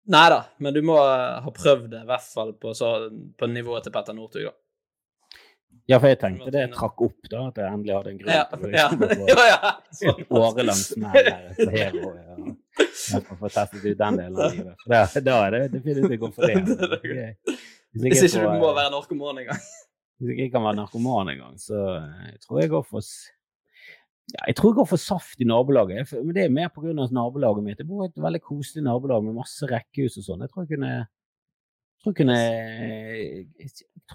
Nei da, men du må eh, ha prøvd det, i hvert fall på, så, på nivået til Petter Northug, da. Ja, for jeg tenkte det trakk opp, da, at jeg endelig hadde en grunn Ja, til å ja, liksom *laughs* ja, ja. få et årelangt smell på Hero. Ja. Jeg får få testet ut den delen av livet. Da, da er det definitivt godt for *laughs* det. Hvis Hvis ikke du må være narkoman engang. Hvis jeg ikke kan være narkoman engang, så eh, jeg tror jeg går for ja, jeg tror jeg går for saft i nabolaget. Men det er mer pga. nabolaget mitt. Jeg bor i et veldig koselig nabolag med masse rekkehus og sånn. Jeg tror jeg kunne jeg tror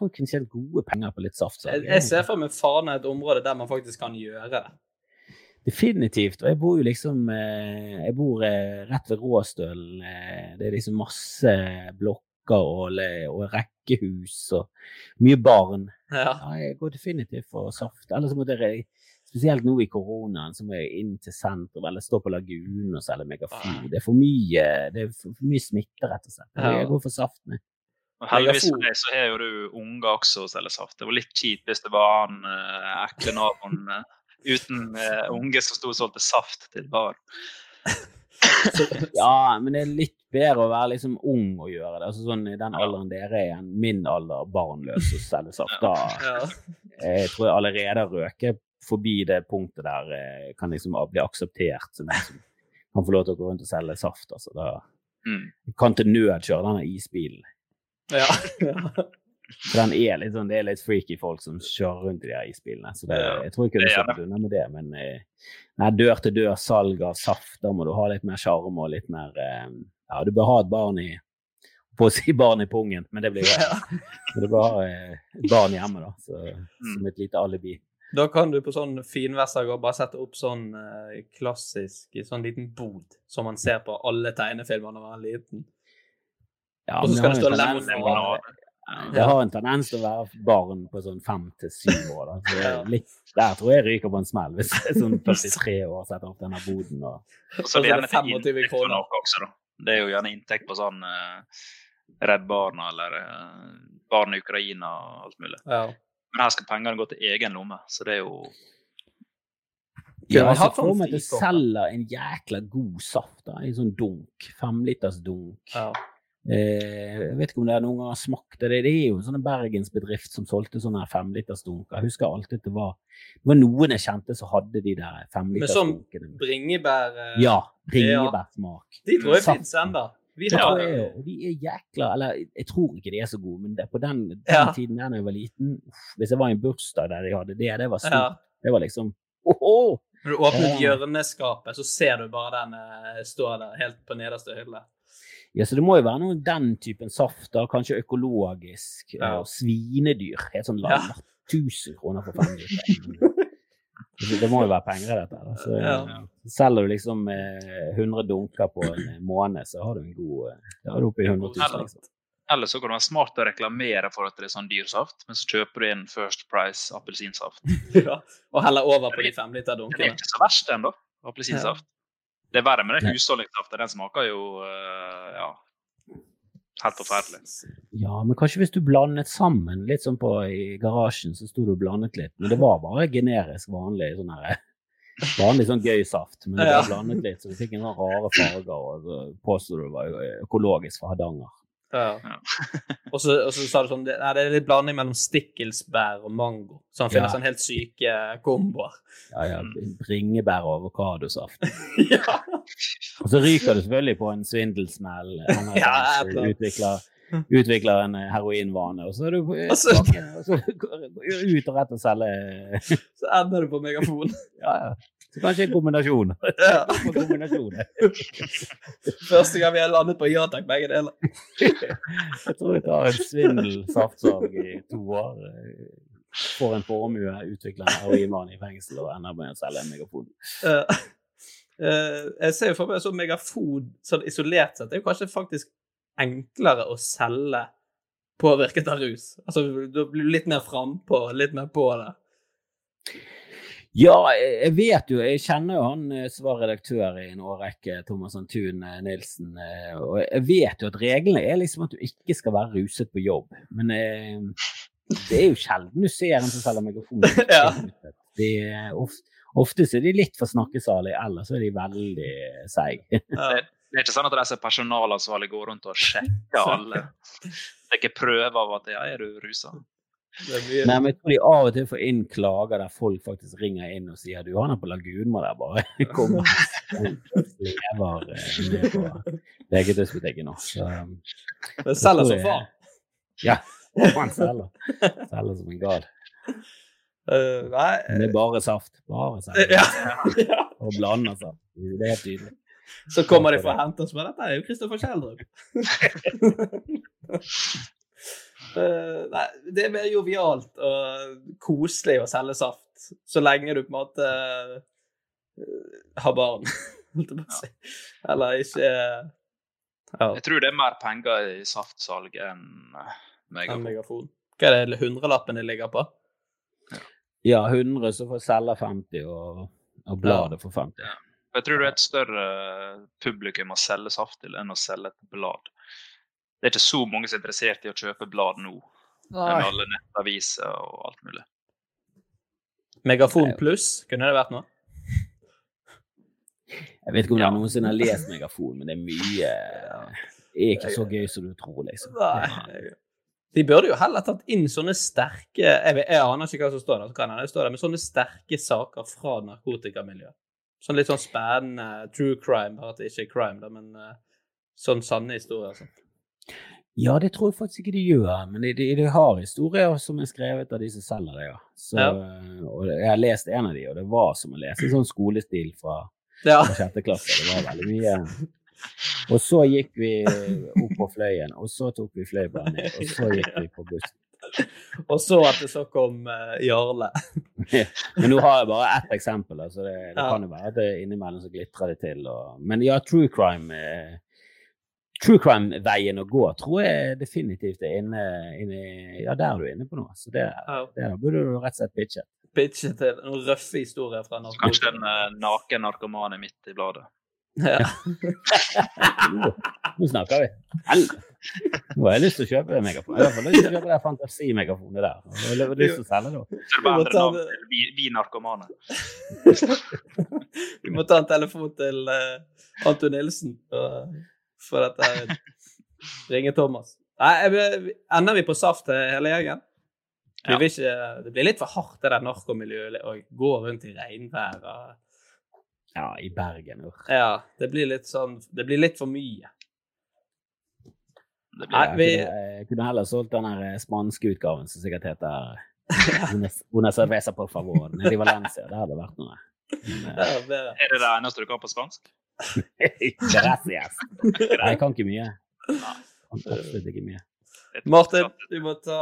jeg kunne, tjent gode penger på litt saft. Jeg, jeg ser for meg Fana et område der man faktisk kan gjøre det. Definitivt. Og jeg bor jo liksom eh, Jeg bor eh, rett ved Råstølen. Eh, det er liksom masse blokker og, og rekkehus og mye barn. Ja. jeg går definitivt for saft. Ellers måtte jeg Spesielt nå i koronaen så må jeg inn til sentrum eller stå på Lagunen og selge megafon. Det er for mye, det er for, mye smitte, rett og slett. Jeg går for saften. med. Og heldigvis for deg så har jo du unger også å selge saft. Det var litt kjipt hvis det var han eh, ekle naboen eh, uten eh, unge som sto og solgte saft til barn. Ja, men det er litt bedre å være liksom ung og gjøre det. Altså sånn I den alderen dere er igjen, min alder, barnløs og selge saft, da jeg tror jeg allerede har røket forbi det punktet der eh, kan liksom bli akseptert som en som kan få lov til å gå rundt og selge saft. Altså. Da Mm. kan til nød kjøre denne isbilen. Ja. *laughs* For den er litt sånn, det er litt freaky folk som kjører rundt i de her isbilene. Så det, jeg tror ikke du det er sluppet unna med det. Men eh, nei, dør-til-dør salg av saft, da må du ha litt mer sjarm og litt mer eh, Ja, du bør ha et barn i på å si barn i pungen, men det blir jo *laughs* Men du bør ha eh, barn hjemme, da, så, Mm. som et lite alibi. Da kan du på sånn finværsdager bare sette opp sånn eh, klassisk sånn liten bod som man ser på alle tegnefilmer når man er liten. Ja, Og så skal det har stå lemon. Det har en tendens til å være barn på sånn fem til syv år. Da. Så litt, der tror jeg jeg ryker på en smell, hvis jeg sånn *laughs* 43 år setter opp denne boden. Og, Og så er det gjerne til 25 inntekt for noe også, da. Det er jo gjerne inntekt på sånn eh, Redd Barna eller eh, Barn i Ukraina og alt mulig. Ja. Men her skal pengene gå til egen lomme, så det er jo ja, jeg vi så hatt sånn at du selger en jækla god saft da, En sånn dunk. Femliters dunk. Ja. Eh, jeg vet ikke om det er noen gang har smakt det. Det er jo en sånn bergensbedrift som solgte sånne femlitersdunker. Jeg husker alltid at det var, det var noen jeg kjente som hadde de der Med sånn bringebær eh, Ja, bringebærsmak. De tror jeg fins ennå. Vi har jeg, og de er jækla Eller jeg tror ikke de er så gode, men det, på den, den Ja. tiden da jeg var liten uff, Hvis jeg var i en bursdag der de hadde det, det var stort. Ja. Det var liksom åhå! Når du åpner hjørneskapet, så ser du bare den stå der helt på nederste hylle. Ja, så det må jo være noe den typen saft, da. Kanskje økologisk. Ja. Og svinedyr. Helt sånn Ja. ja. 1000 kroner for fem liter. *laughs* *laughs* Det må jo være penger i dette. Altså, Ja. Selger du liksom eh, 100 dunker på en måned, så har du en god eh, Da er du oppe i 100 000. Liksom. Eller så kan det være smart å reklamere for at det er sånn dyr saft, men så kjøper du inn First Price appelsinsaft. *laughs* Ja. Og heller over på de Det er ikke så verst, ennå, appelsinsaft. Appelsinsaft. Det er verre med den husholdningssaften. Den smaker jo eh, ja, helt forferdelig. Ja, men kanskje hvis du blandet sammen, litt sånn på i garasjen, så sto du og blandet litt. Men det var bare generisk vanlig sånn her Vanlig sånn gøy saft, men det Ja. blandet litt, så du fikk en sånn rare farger, og så påstod du det var økologisk fra Hardanger. Ja. Og, så, og så sa du sånn det, Nei, det er litt blanding mellom stikkelsbær og mango. Så han finner Ja. sånn helt syke komboer. Ja, ja, bringebær og avokadosaft. *laughs* ja. Og så ryker du selvfølgelig på en svindelsmell. Han har Ja, utvikler, utvikler en eh, heroinvane, og så er du på- Og så- *laughs* ut og rett og selger Så ender du på megafon. *laughs* Ja, ja. Så kanskje en kombinasjon. *laughs* Ja. *laughs* En kombinasjon. Første gang vi har landet på ja takk, begge deler. *laughs* Jeg tror jeg tar en svindelsaftsalg i to år. Får en formue, utvikler en heroinmann i fengsel og ender med å selge en megafon. Uh, jeg ser jo for meg sånn megafon sånn isolert sett. Det er jo kanskje faktisk enklere å selge påvirket av rus. Altså, Da blir du litt mer frampå, litt mer på det. Ja, jeg vet jo, jeg kjenner jo han eh, som var redaktør i en årrekke, Thomas Antun eh, Nilsen, eh, og jeg vet jo at reglene er liksom at du ikke skal være ruset på jobb. Men eh, det er jo sjelden du ser en som selger megafon. *laughs* Ja. De ofte så er de litt for snakkesalige, eller så er de veldig seige. *laughs* Det er ikke sånn at de som er personalansvarlige går rundt og sjekker alle. *laughs* Det er ikke prøver av at ja, er du rusa? *laughs* Er Nei, men jeg tror de av og til får inn klager der folk faktisk ringer inn og sier du, han er på Lagunen, må der bare *laughs* komme og *laughs* lever eh, ned på legetøysbutikken nå. Så, um, Det selger som faen. Ja, han selger. Selger som en gal. Uh, nei det er bare saft. Bare saft. ja. ja. Og blander saft. Det er helt tydelig. Så kommer de for å hente oss, med dette Det er jo Kristoffer Schjelderup. Eh, nei, det er mer jovialt og koselig å selge saft, så lenge du på en måte eh, har barn, *laughs* holdt jeg på å si. Eller ikke ja, Jeg tror det er mer penger i saftsalg enn megafon. en megafon. Hva er det hundrelappen de ligger på? Ja, 100 så får selge 50, og, og bladet får 50. Jeg tror det er et større publikum å selge saft til enn å selge et blad. Det er ikke så mange som er interessert i å kjøpe blad nå, med alle nettaviser og alt mulig. Megafon pluss, kunne det vært noe? Jeg vet ikke om jeg noensinne har lest Megafon, men det er mye Det er ikke så gøy som du tror, liksom. Nei. De burde jo heller tatt inn sånne sterke Jeg, vet, jeg aner ikke hva som står der, så kan jeg, det står der, men sånne sterke saker fra narkotikamiljøet. Sånn litt sånn spennende true crime, bare at det ikke er crime, da, men uh, sånn sanne historier. Altså. Ja, det tror jeg faktisk ikke de gjør, men de, de, de har historier som er skrevet av de som selger det, ja. Så, Ja. Og jeg har lest en av de, og det var som å lese sånn skolestil fra, Ja. fra sjette klasse. Det var veldig mye. Og så gikk vi opp på Fløyen, og så tok vi Fløibanen ned, og så gikk vi på bussen. Og så at det så kom uh, Jarle. *laughs* Men nå har jeg bare ett eksempel, altså det, det Ja. kan jo være at det innimellom så glitrer det til. Og, men ja, true crime eh, True crime-veien å gå tror jeg definitivt er inne, inne Ja, der er du inne på noe. Så det, Ja. der burde du rett og slett pitche. Pitche til noen røffe historier fra Kanskje en uh, naken narkoman er midt i bladet. Ja. Nå, snakker vi. Helvete. Nå har jeg lyst til å kjøpe en megafon. Jeg har i hvert fall lyst til å kjøpe det fantasimegafonet der. Jeg har lyst til å selge det. Så det bare endre navn til vi, vi narkomane. *laughs* Vi må ta en telefon til uh, Anton Nilsen og få dette her. *laughs* Ringe Thomas. Nei, jeg, ender vi på saft til hele gjengen? Ja. vil ikke, det blir litt for hardt, det der narkomiljøet, å gå rundt i regnvær. Og, Ja, i Bergen. ur. ja, det blir litt sånn Det blir litt for mye. Det Nei, vi, Jeg kunne, jeg kunne heller solgt den der spanske utgaven som sikkert heter *laughs* Una, una cerveza por favor. Nede i Valencia. Det hadde vært noe. Men, det er. Er det det eneste du kan på spansk? Eh, Gracias. Jeg kan ikke mye. Kan absolutt ikke mye. Martin, du må ta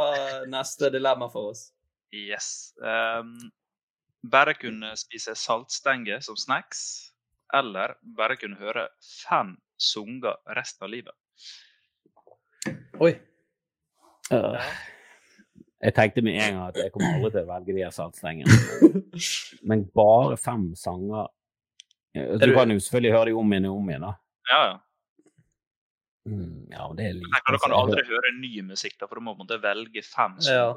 neste dilemma for oss. Yes. Um, bare kunne spise saltstenger som snacks, eller bare kunne høre fem sanger resten av livet. Oi. Uh, Jeg tenkte med en gang at jeg kommer aldri til å velge de saltstengene. *laughs* Men, bare fem sanger Eh, Du du- kan jo selvfølgelig høre dem om igjen og om igjen, da. Ja, ja. Mm, ja, men det er lite. Tenk, da altså. kan du aldri høre ny musikk, da, for du må på en måte velge fem Ja.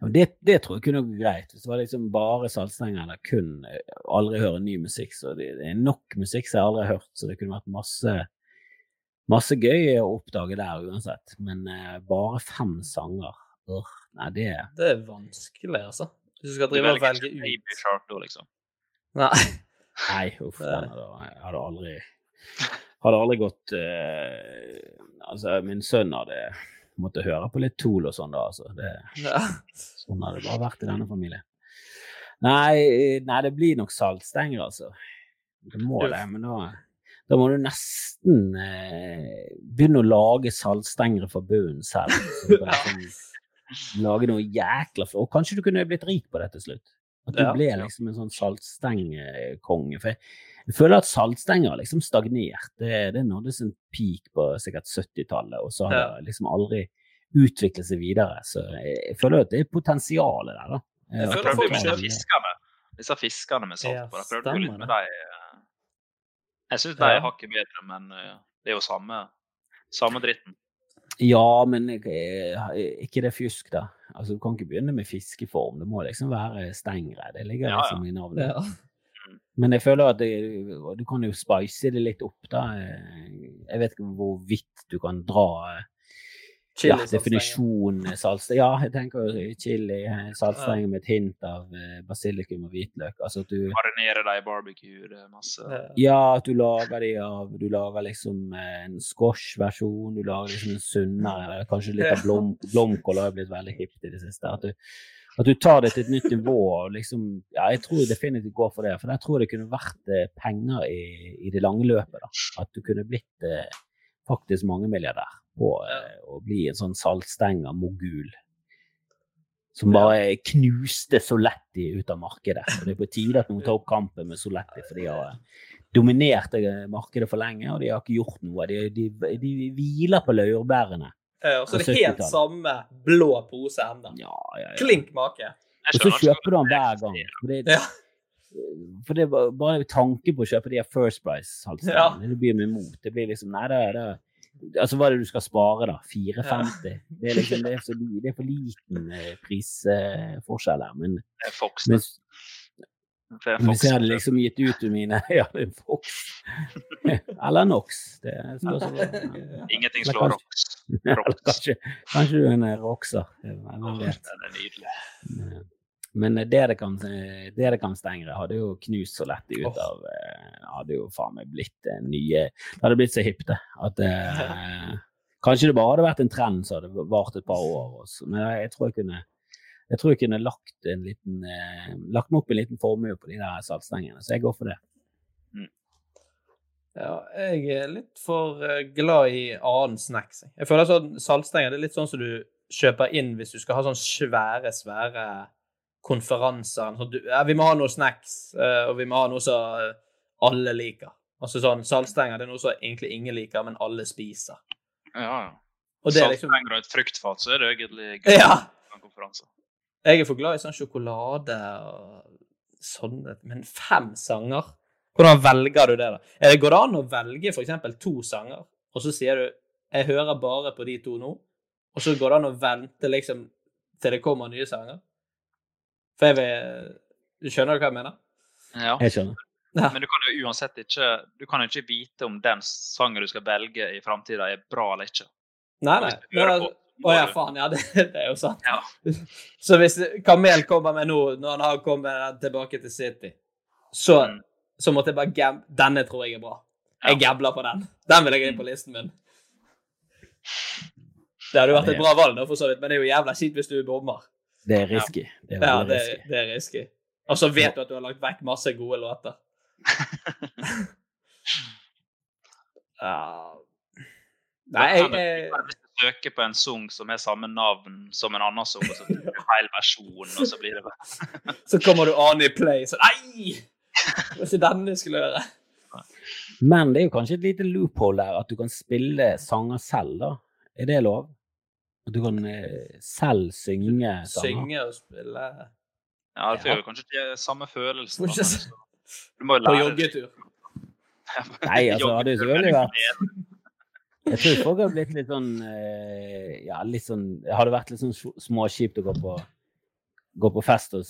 Ja, Det, det tror jeg kunne gå greit. Hvis det var liksom bare saltstenger eller kun eh, aldri høre ny musikk. Så det, det er nok musikk som jeg aldri har hørt, så det kunne vært masse, masse gøy å oppdage der uansett. Men eh, bare fem sanger øh, Nei, det Det er vanskelig, altså. Hvis du skal drive og velge ut. Baby Shark da, liksom. Nei. Nei, uff. Den hadde, jeg hadde aldri Hadde aldri gått uh, Altså, min sønn hadde måttet høre på litt Tool og sånn, da. Altså. Det, Ja. sånn hadde det bare vært i denne familien. Nei, nei, det blir nok saltstenger, altså. Det må det, men da da må du nesten eh, begynne å lage saltstengere fra bunnen selv. *laughs* Så liksom lage noe jækla for Og kanskje du kunne blitt rik på det til slutt. At du Ja. ble liksom en sånn saltstengekonge. For jeg, jeg føler at saltstenger har liksom stagnert. Det, det nådde sin peak på sikkert 70-tallet, og så har Ja. det liksom aldri utviklet seg videre. Så jeg, jeg føler at det er potensialet der, da. Jeg Eh, føler at Prøvde folk disse fiskene. Disse fiskene med salt på. Jeg prøvde jo litt med dem. de. eh, Jeg syns de er hakket bedre, men eh, det er jo samme, samme dritten. Ja, men eh, ikke det fjusk, da. Altså, du kan ikke begynne med fiskeform. Det må liksom være stengre. Det ligger Ja, ja. liksom i navnet. Ja. Men jeg føler at det, du kan jo spice det litt opp, da. Jeg vet ikke hvor vidt du kan dra eh, ja, Chili saltstenger. definisjonen saltsteng. Ja, jeg tenker chili, eh, ja. med et hint av eh, basilikum og hvitløk. Altså at du Marinere dem i barbecue. Det er masse Ja. At du lager de av Du lager liksom eh, en squash-versjon, du lager liksom en sunnere, kanskje litt av blom, blomkål har blitt veldig hipt i det siste. At du, at du tar det til et nytt nivå og liksom Ja, jeg tror definitivt går for det, for der tror jeg det kunne vært penger i, i det lange løpet, da. At du kunne blitt eh, faktisk mangemilliardær på eh, å bli en sånn saltstenga mogul Som bare knuste Soletti ut av markedet. Og det er på tide at noen *laughs* tar opp kampen med Soletti, for de har eh, dominert eh, markedet for lenge, og de har ikke gjort noe. De, de, de hviler på laurbærene. Ja, og så er det helt samme blå pose enda. Ja, ja, ja. Klink make. Og så kjøper du den hver gang. For det, Ja. for det er bare- tanken på å kjøpe de her First Price-saltstengene, Ja. det blir meg imot. Det blir liksom Nei, det er det Altså, hva er det du skal spare, da? 4,50? Det er liksom det er, så, det er for liten eh, prisforskjell her. Men, Det er Fox. men, Det Fox. hvis jeg hadde liksom gitt ut mine *laughs* Ja, det er Fox. *laughs* Eller Nox. Det spørs *laughs* Ingenting slår kanskje- Rox. Kanskje, kanskje du er en roxer. Hvem vet. Den er nydelig. Men det kan, det det kan stengre hadde jo knust så lett ut av eh, Hadde jo faen meg blitt eh, nye Det hadde blitt så hipt, det. At eh, *laughs* Kanskje det bare hadde vært en trend som hadde vart et par år. Også. Men jeg, tror jeg kunne jeg tror jeg kunne lagt en liten eh, lagt meg opp en liten formue på de der saltstengene, så jeg går for det. Ja, jeg er litt for eh, glad i annen snacks. jeg. Jeg føler sånn saltstenger det er litt sånn som du kjøper inn hvis du skal ha sånn svære, svære konferanser. Så, du, ja, vi må ha noe snacks, eh, og vi må ha noe som eh, alle liker. Altså sånn, Saltstenger det er noe som egentlig ingen liker, men alle spiser. Ja, ja. Og liksom Saltstenger og et fruktfat, så er det egentlig gøy *laughs* Ja! Jeg er for glad i sånn sjokolade og sånne Men fem sanger? Hvordan velger du det, da? Det Går det an å velge f.eks. to sanger, og så sier du 'Jeg hører bare på de to nå', og så går det an å vente liksom til det kommer nye sanger? For jeg vil Du skjønner hva jeg mener? Ja. Jeg skjønner. Ja. Men du kan jo uansett ikke Du kan jo ikke vite om den sangen du skal velge i framtida, er bra eller ikke. Nei, nei. på, Å ja, faen. Ja, det, *laughs* det er jo sant. Ja. *laughs* Så hvis Kamel kommer med nå, når han har kommet tilbake til City, så, Mm. så måtte jeg bare gam... Denne tror jeg er bra. Jeg gambler på den. Den vil jeg ha inn på listen min. Det hadde jo vært et bra valg, da, for så vidt, men det er jo jævla kjipt hvis du bommer. Det er risky. Det er Ja, det, risky. det er risky. Og så vet du at du har lagt vekk masse gode låter. *laughs* Ja Nei, jeg, jeg Hvis du søker på en sang som har samme navn som en annen sang, og så blir du feil versjon, og så blir det bare *laughs* Så kommer du an i play, så Nei! Det var ikke denne jeg skulle høre. Men det er jo kanskje et lite loophole der, at du kan spille sanger selv, da. Er det lov? At du kan eh, selv synge sanger? Synge og spille Ja, det får jo kanskje ikke samme følelsen. Du må jo lære på joggetur. *laughs* Nei, altså, hadde jo selvfølgelig vært Jeg tror folk hadde blitt litt sånn eh, Ja, litt sånn Det hadde vært litt sånn småkjipt å gå på gå på fest hos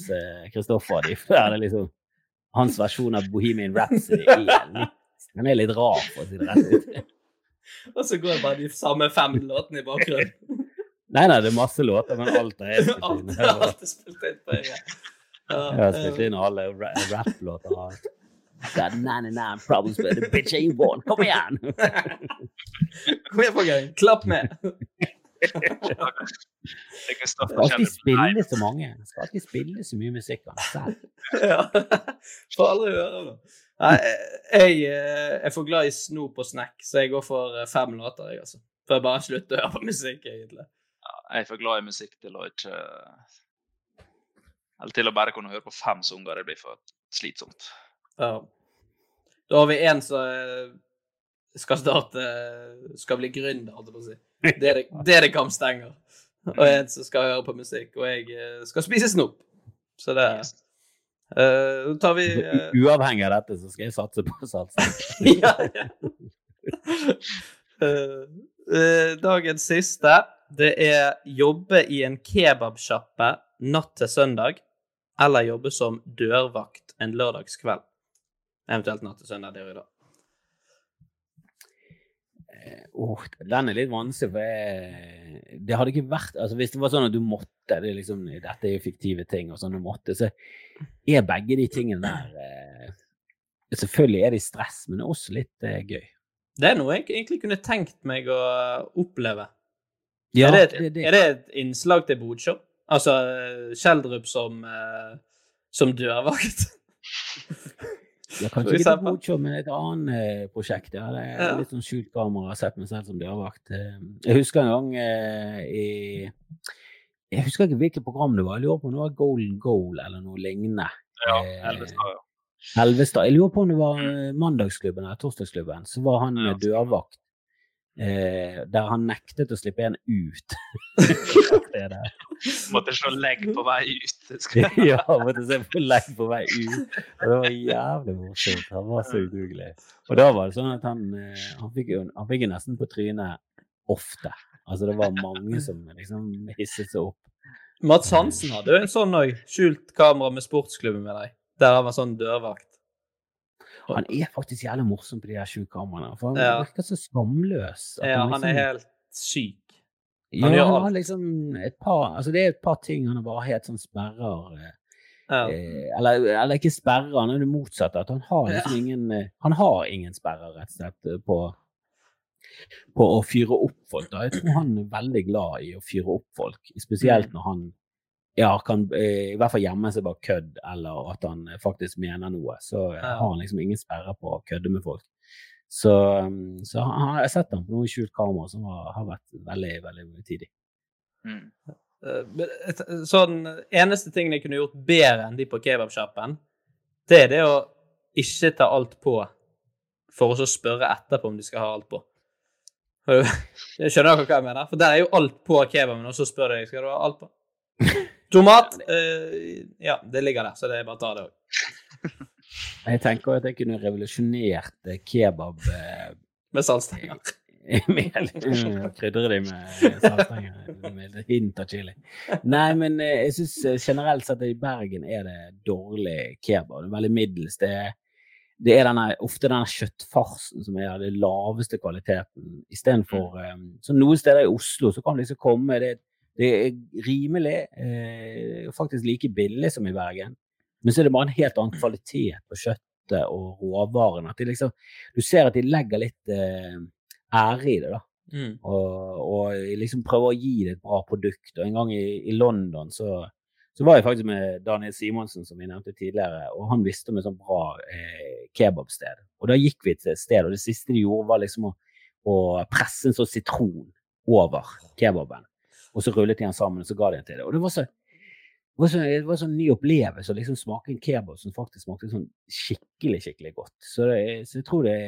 Kristoffer og de, for der er det liksom hans versjon av Bohemian Rhapsody er litt, den er litt rar, for å si det rett ut. *laughs* Og så går det bare de samme fem låtene i bakgrunnen. Nei, nei, det er masse låter, men alt er *laughs* spilt inn. Alt, er spilt inn på en gang. Ja, Jeg har spilt inn alle rapplåter. Got 99 problems with the bitch ain't born. Kom igjen! Kom igjen, folkens. Klapp med. Det Skal alltid spille så mange. Skal alltid spille så mye musikk av seg selv. Ja. *laughs* Får aldri høre det. Jeg eh, er for glad i snop og snack, så jeg går for eh, fem låter, jeg, altså. For jeg bare slutter å høre på musikk, egentlig. Jeg er for glad i musikk til å ikke Eller til å bare kunne høre på fem sanger. Det blir for slitsomt. Ja. Da har vi en som eh, skal starte Skal bli gründer, holdt jeg på å si. *laughs* Det er det, det er det Kam stenger. Og en som skal høre på musikk, og jeg eh, skal spise snop. Så det er... Da tar vi uh... Uavhengig av dette, så skal jeg satse på salsa. *laughs* ja, ja. *laughs* Eh, eh, dagens siste, det er jobbe i en kebabsjappe natt til søndag, eller jobbe som dørvakt en lørdagskveld. Eventuelt natt til søndag, det er jo i dag. Åh, den er litt vanskelig, for jeg, det hadde ikke vært altså Hvis det var sånn at du måtte det liksom, Dette er jo fiktive ting, og sånn du måtte, så er begge de tingene der eh, Selvfølgelig er de stress, men det er også litt eh, gøy. Det er noe jeg egentlig kunne tenkt meg å oppleve. Ja, er, det et, det- det- er det et innslag til Bodshow? Altså eh, Kjeldrup som, eh, som dørvakt? Ja, kan kanskje ikke eksempel. et Bodshow, men et annet eh, prosjekt. Ja. Det er Ja. litt sånn skjult kamera. og sett meg selv som dørvakt. Jeg husker en gang i Jeg husker ikke hvilket program det var. Jeg lurer på om det var Golden Goal eller noe lignende. Ja, Eh, Elvestad, ja. Elvestad. Jeg lurer på om det var Mandagsklubben eller Torsdagsklubben. Så var han Ja, med dørvakt. Eh, der han nektet å slippe en ut. *laughs* det det. Måtte slå legg på vei ut. Ja, måtte se på legg på vei ut. Og det var jævlig morsomt. Han var så udugelig. Og da var det sånn at han, eh, han, fikk, han fikk nesten på trynet ofte. Altså det var mange som liksom hisset seg opp. Mats Hansen hadde jo en sånn òg. Skjult kamera med sportsklubben med deg. Der han var sånn dørvakt. Han er faktisk jævlig morsom på de der sju kameraene. For han Ja. virker så skamløs. Ja, han er liksom- helt syk. Ja, Han gjør han har liksom et par Altså det er et par ting han bare helt sånn sperrer. eh. Ja. Eh, eller, eller ikke sperrer, han er det motsatte. At han har liksom ingen eh, Han har ingen sperrer, rett og slett, eh, på, på å fyre opp folk. Da. Jeg tror han er veldig glad i å fyre opp folk, spesielt når han ja, kan eh, i hvert fall gjemme seg bak kødd, eller at han eh, faktisk mener noe. Så eh, Ja. har han liksom ingen sperrer på å kødde med folk. Så, um, så han, jeg har sett ham på noe skjult kamera som har, har vært veldig, veldig tidlig. Mm. Så den eneste tingen jeg kunne gjort bedre enn de på kebabsjappen, det er det å ikke ta alt på for å så spørre etterpå om de skal ha alt på. *laughs* Jeg skjønner dere hva jeg mener? For der er jo alt på kebaben, og så spør de skal du ha alt på. *laughs* Tomat? eh, ja, det ligger der, så det er bare å ta det òg. *laughs* Jeg tenker at jeg kunne revolusjonert eh, kebab eh, Med saltstenger. *laughs* Krydre det med saltstenger med hint av chili. Nei, men eh, jeg syns generelt sett at i Bergen er det dårlig kebab. Det er veldig middels. Det er, det er denne, ofte denne kjøttfarsen som er av den laveste kvaliteten, istedenfor um, Så noen steder i Oslo så kan det liksom komme det, det er rimelig, eh, faktisk like billig som i Bergen, men så er det bare en helt annen kvalitet på kjøttet og råvarene. Liksom, du ser at de legger litt eh, ære i det, da. Mm. Og, og liksom prøver å gi det et bra produkt. Og en gang i, i London så, så var jeg faktisk med Daniel Simonsen, som vi nevnte tidligere, og han visste om et sånt bra eh, kebabsted. Og da gikk vi til et sted, og det siste de gjorde, var liksom å, å presse en sånn sitron over kebaben. Og så rullet de den sammen, og så ga de den til det. Og det var så det var, så, det var sånn ny opplevelse å liksom smake en kebab som faktisk smakte sånn skikkelig, skikkelig godt. Så, det, så jeg tror det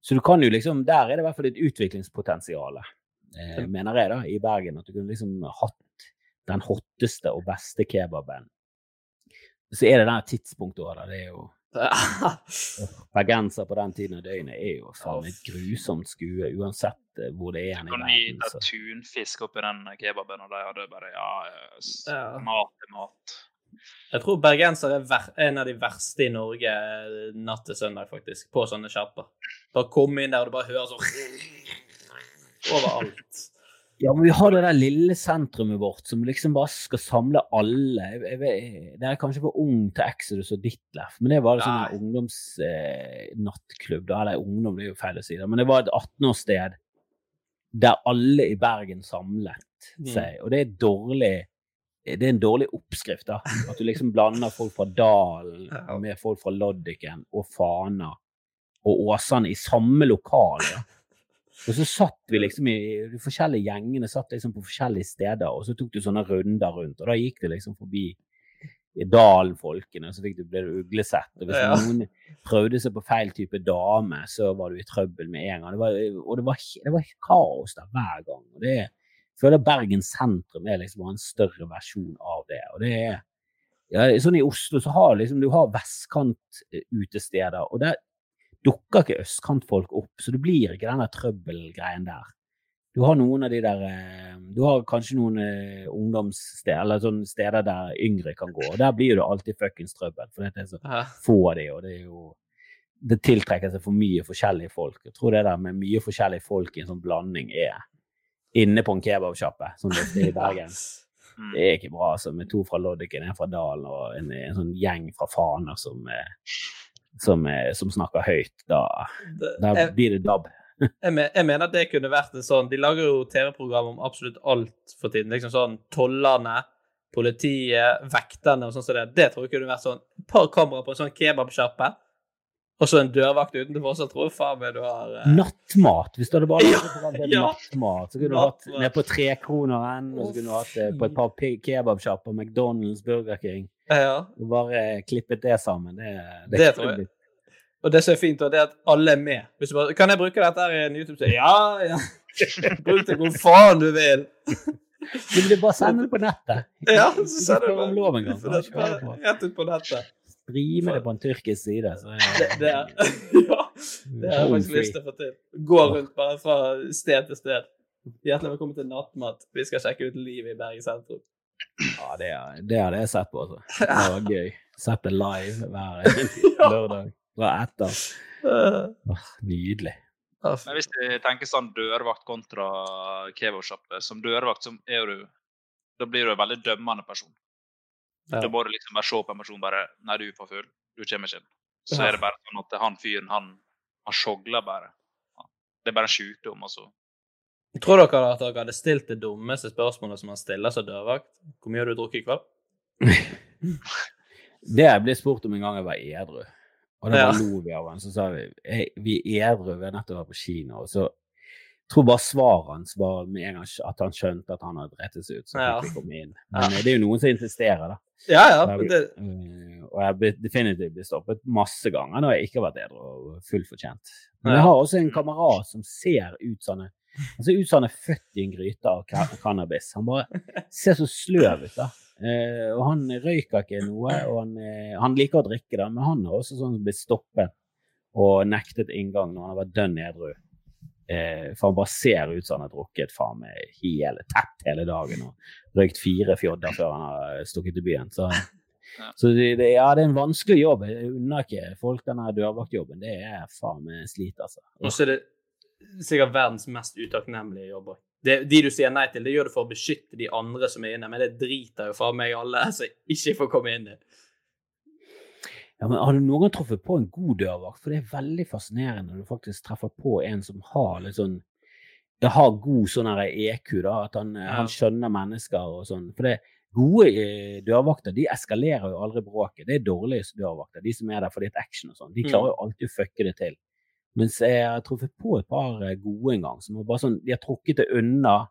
Så du kan jo liksom Der er det i hvert fall et utviklingspotensial, eh, mener jeg, da, i Bergen. At du kunne liksom hatt den hotteste og beste kebaben. Så er det det tidspunktet òg, da. Det er jo *laughs* Bergenser på den tiden av døgnet er jo faen et grusomt skue, uansett eh, hvor det er verden. nyte Så. tunfisk oppi den kebaben, og de hadde bare ja, ja, Ja. mat er mat. Jeg tror bergenser er ver en av de verste i Norge eh, natt til søndag, faktisk, på sånne sjapper. Bare komme inn der, og du bare hører sånn *laughs* overalt. Ja, men vi har det der lille sentrumet vårt som liksom bare skal samle alle. Jeg, jeg, det er kanskje for ung til Exodus og Ditlef, men det var det sånn Nei. ungdomsnattklubb. da, eller ungdom, det er jo feil å si det, men det var et 18-årssted der alle i Bergen samlet Mm. seg. Og det er dårlig det er en dårlig oppskrift, da. At du liksom blander folk fra Dalen *laughs* med folk fra Loddiken og Fana og Åsane i samme lokal. da. Og så satt vi liksom i de forskjellige gjengene satt liksom på forskjellige steder, og så tok du sånne runder rundt, og da gikk du liksom forbi Dalen-folkene, og så fikk du, ble du uglesett. Og hvis Ja. noen prøvde seg på feil type dame, så var du i trøbbel med en gang. Det var, og det var, det var kaos der hver gang. Og det, jeg føler Bergen sentrum er liksom en større versjon av det. Og det er ja, sånn I Oslo så har liksom, du har vestkantutesteder, og der dukker ikke østkantfolk opp, så det blir ikke den der trøbbelgreien der. Du har noen av de der eh, Du har kanskje noen eh, ungdomssteder, eller sånne steder der yngre kan gå, og der blir det alltid fuckings trøbbel, for det er så få av de, og det er jo Det tiltrekker seg for mye forskjellige folk. Jeg tror det der med mye forskjellige folk i en sånn blanding er inne på en kebabsjappe, som det er i *laughs* Bergen. Mm. Det er ikke bra, altså, med to fra Loddiken, en fra Dalen og en, en sånn gjeng fra Fana som, eh, som, som snakker høyt. Da, da blir det DAB. *laughs* Jeg, me jeg mener at det kunne vært en sånn De lager jo TV-program om absolutt alt for tiden. Liksom sånn Tollerne, politiet, vekterne og sånn som det. Det tror jeg kunne vært sånn et par kameraer på en sånn kebabsjappe, og så en dørvakt utenfor, så tror jeg faen meg du har eh, Nattmat! Hvis du hadde bare Ja, program til ja. nattmat, så kunne du hatt ned på Trekroneren, og så kunne du hatt det på et par kebabsjapper, McDonald's, Burger King. Ja. Bare klippet det sammen. Det, Det tror jeg. Og det som er fint, det er at alle er med. Bare, kan jeg bruke dette her i en YouTube-serie? *laughs* Ja, ja. Bruk det hvor faen du vil. Du vil bare sende det på nettet. *laughs* Ja, så sender du om lov en gang. det er Rett ut på nettet. Streame det på en tyrkisk side. Så Det, det, er, *laughs* ja, det har jeg faktisk lyst til å få til. Gå rundt bare fra sted til sted. Hjertelig velkommen til Nattmat. Vi skal sjekke ut livet i Bergen sentrum. Ja, det, er- det hadde jeg sett på, altså. Det var gøy. Sett det live hver *laughs* lørdag fra etter. Åh, nydelig. Men hvis du tenker sånn dørvakt kontra kebabsjappe, som dørvakt så er du Da blir du en veldig dømmende person. Ja. Da må du liksom bare se på en person bare Nei, du er for full. Du kommer ikke inn. Så Ja. er det bare sånn at han fyren, han, han sjogler bare. Det er bare en sjukdom, og så Tror dere at dere hadde stilt det dummeste spørsmålet som man stiller som dørvakt? Hvor mye har du drukket i kveld? *laughs* Det jeg ble spurt om en gang jeg var edru. Og da Ja. lo vi av han. Så sa vi hey, vi er edru, vi har nettopp vært på kino. Og så jeg tror bare svaret hans var med en gang at han skjønte at han hadde rettet seg ut. Så Ja. vi komme inn. Men ja. det er jo noen som insisterer, da. Ja, ja. Jeg, Det, eh, og jeg har definitivt blitt stoppet masse ganger når jeg ikke har vært edru og fullt fortjent. Men jeg har også en kamerat som ser ut som han er ser ut som han er født i en gryte av cannabis. Han bare ser så sløv ut, da. Eh, og han røyker ikke noe, og han, eh, han liker å drikke, da, men han har også sånn blitt stoppet og nektet inngang når han har vært dønn edru. Eh, for han bare ser ut som han har drukket faen meg hele, tett hele dagen og røykt fire fjodder før han har stukket til byen. Så, så det, det, ja, det er en vanskelig jobb. Jeg unner ikke folk denne dørvaktjobben. Det er faen meg slit, altså. og så er det sikkert verdens mest utakknemlige jobber. Det, De du sier nei til, det gjør du for å beskytte de andre som er inne, men det driter jo faen meg alle som ikke får komme inn. Ja, men Har du noen gang truffet på en god dørvakt? For det er veldig fascinerende når du faktisk treffer på en som har litt sånn det har god sånn her EQ, da, at han, Ja. han skjønner mennesker og sånn. For det gode eh, dørvakter de eskalerer jo aldri bråket. Det er dårlige dørvakter, de som er der for litt action og sånn. De klarer jo alltid å fucke det til. Mens jeg har truffet på et par eh, gode en gang, som bare sånn, de har trukket det unna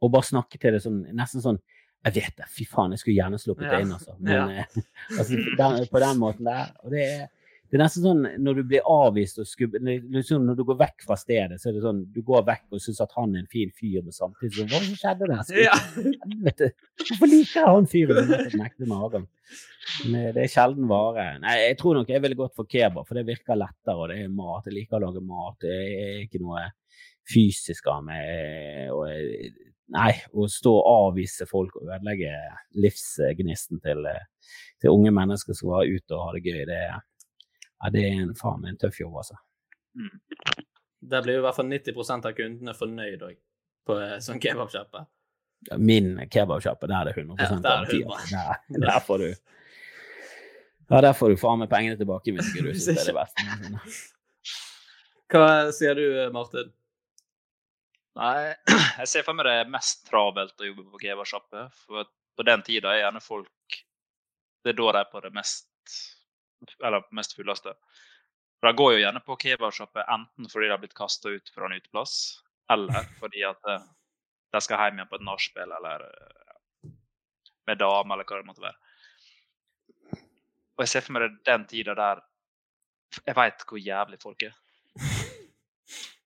og bare snakket til det sånn, nesten sånn Jeg vet det, fy faen, jeg skulle gjerne sluppet det inn, altså. *laughs* Men Ja. eh, *laughs* altså, på den måten der. Og det er, det er nesten sånn når du blir avvist og skubber, Liksom, når du går vekk fra stedet, så er det sånn du går vekk og syns at han er en fin fyr, men samtidig sånn Hva skjedde der? Ja. Hvorfor liker jeg han fyren som nektet meg adgang? Men eh, det er sjelden vare. Nei, jeg tror nok jeg ville gått for kebab, for det virker lettere, og det er mat. Jeg liker å lage mat. Det er ikke noe fysisk av meg. Og, eh, nei, å stå og avvise folk og ødelegge livsgnisten til, eh, til unge mennesker som var ute og ha det gøy, det er, ja, det er en, faen meg en tøff jobb, altså. Der blir jo i hvert fall 90 av kundene fornøyd òg, på eh, sånn kebabsjappe. Min kebabsjappe, der er det 100 Ja, der er det garanti. Der, *laughs* der får du Ja, der får du faen meg pengene tilbake hvis ikke du syns det er det beste. *laughs* Hva sier du, Martin? Nei, *clears throat* jeg ser for meg det er mest travelt å jobbe på kebabsjappe. For på den tida er gjerne folk Det er da de er på det mest Eller mest fulleste. For de går jo gjerne på kebabsjappe enten fordi de har blitt kasta ut fra en uteplass, eller *laughs* fordi at eh, de skal hjem igjen på et nachspiel eller med dame, eller hva det måtte være. Og jeg ser for meg det den tida der Jeg veit hvor jævlig folk er.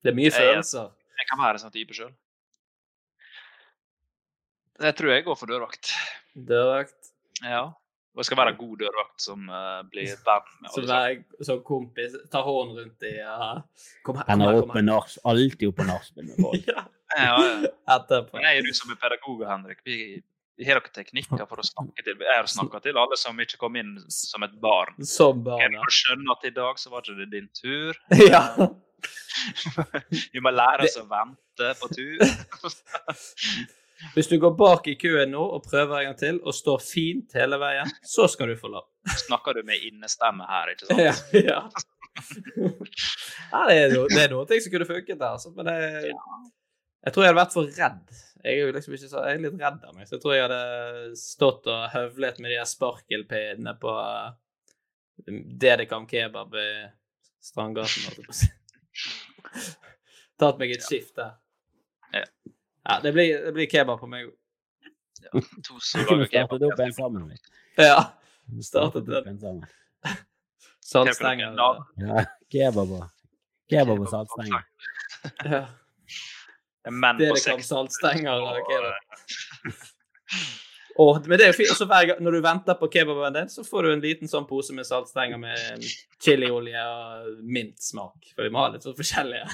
Det er mye Jeg- følelser. Jeg kan være en sånn type sjøl. Jeg tror jeg går for dørvakt. Dørvakt. Ja. Og jeg skal være en god dørvakt som uh, blir venn med alle Som er som kompis, ta hånden rundt i uh, Kom her, opp Kom med nach, alltid oppe på nachspiel med *laughs* folk. Ja, Ja, ja. etterpå. Jeg er jo som en pedagog, Henrik. Vi, vi har noen teknikker for å snakke til. Jeg har snakka til alle som ikke kom inn som et barn. Som Jeg barn, må skjønne at i dag så var ikke det din tur. *laughs* ja. Vi må lære oss å vente på tur. *laughs* Hvis du går bak i køen nå og prøver en gang til og står fint hele veien, så skal du få lov. Snakker du med innestemme her, ikke sant? Ja, *laughs* ja. ja det, er noe, det er noen ting som kunne funket der, altså. Men jeg, jeg tror jeg hadde vært for redd. Jeg er jo liksom ikke så, jeg er litt redd av meg, så jeg tror jeg hadde stått og høvlet med de her sparkelpinnene på uh, Dedekam kebab i Strandgaten. holdt jeg på å si. *laughs* Tatt meg et skift der. Ja. Ja, det blir, det blir kebab på meg òg. *laughs* To kunne lager startet kebab. opp en sammen. vi. Ja. Startet opp den. en sammen. Saltstenger. Ja. Ja, kebab og, kebab og saltstenger. *laughs* Ja. Det er menn på Dedekam saltstenger og kebab. Og, men det er jo fint, gang når du venter på kebaben din, så får du en liten sånn pose med saltstenger med chiliolje og mintsmak. For vi må ha litt sånn forskjellige.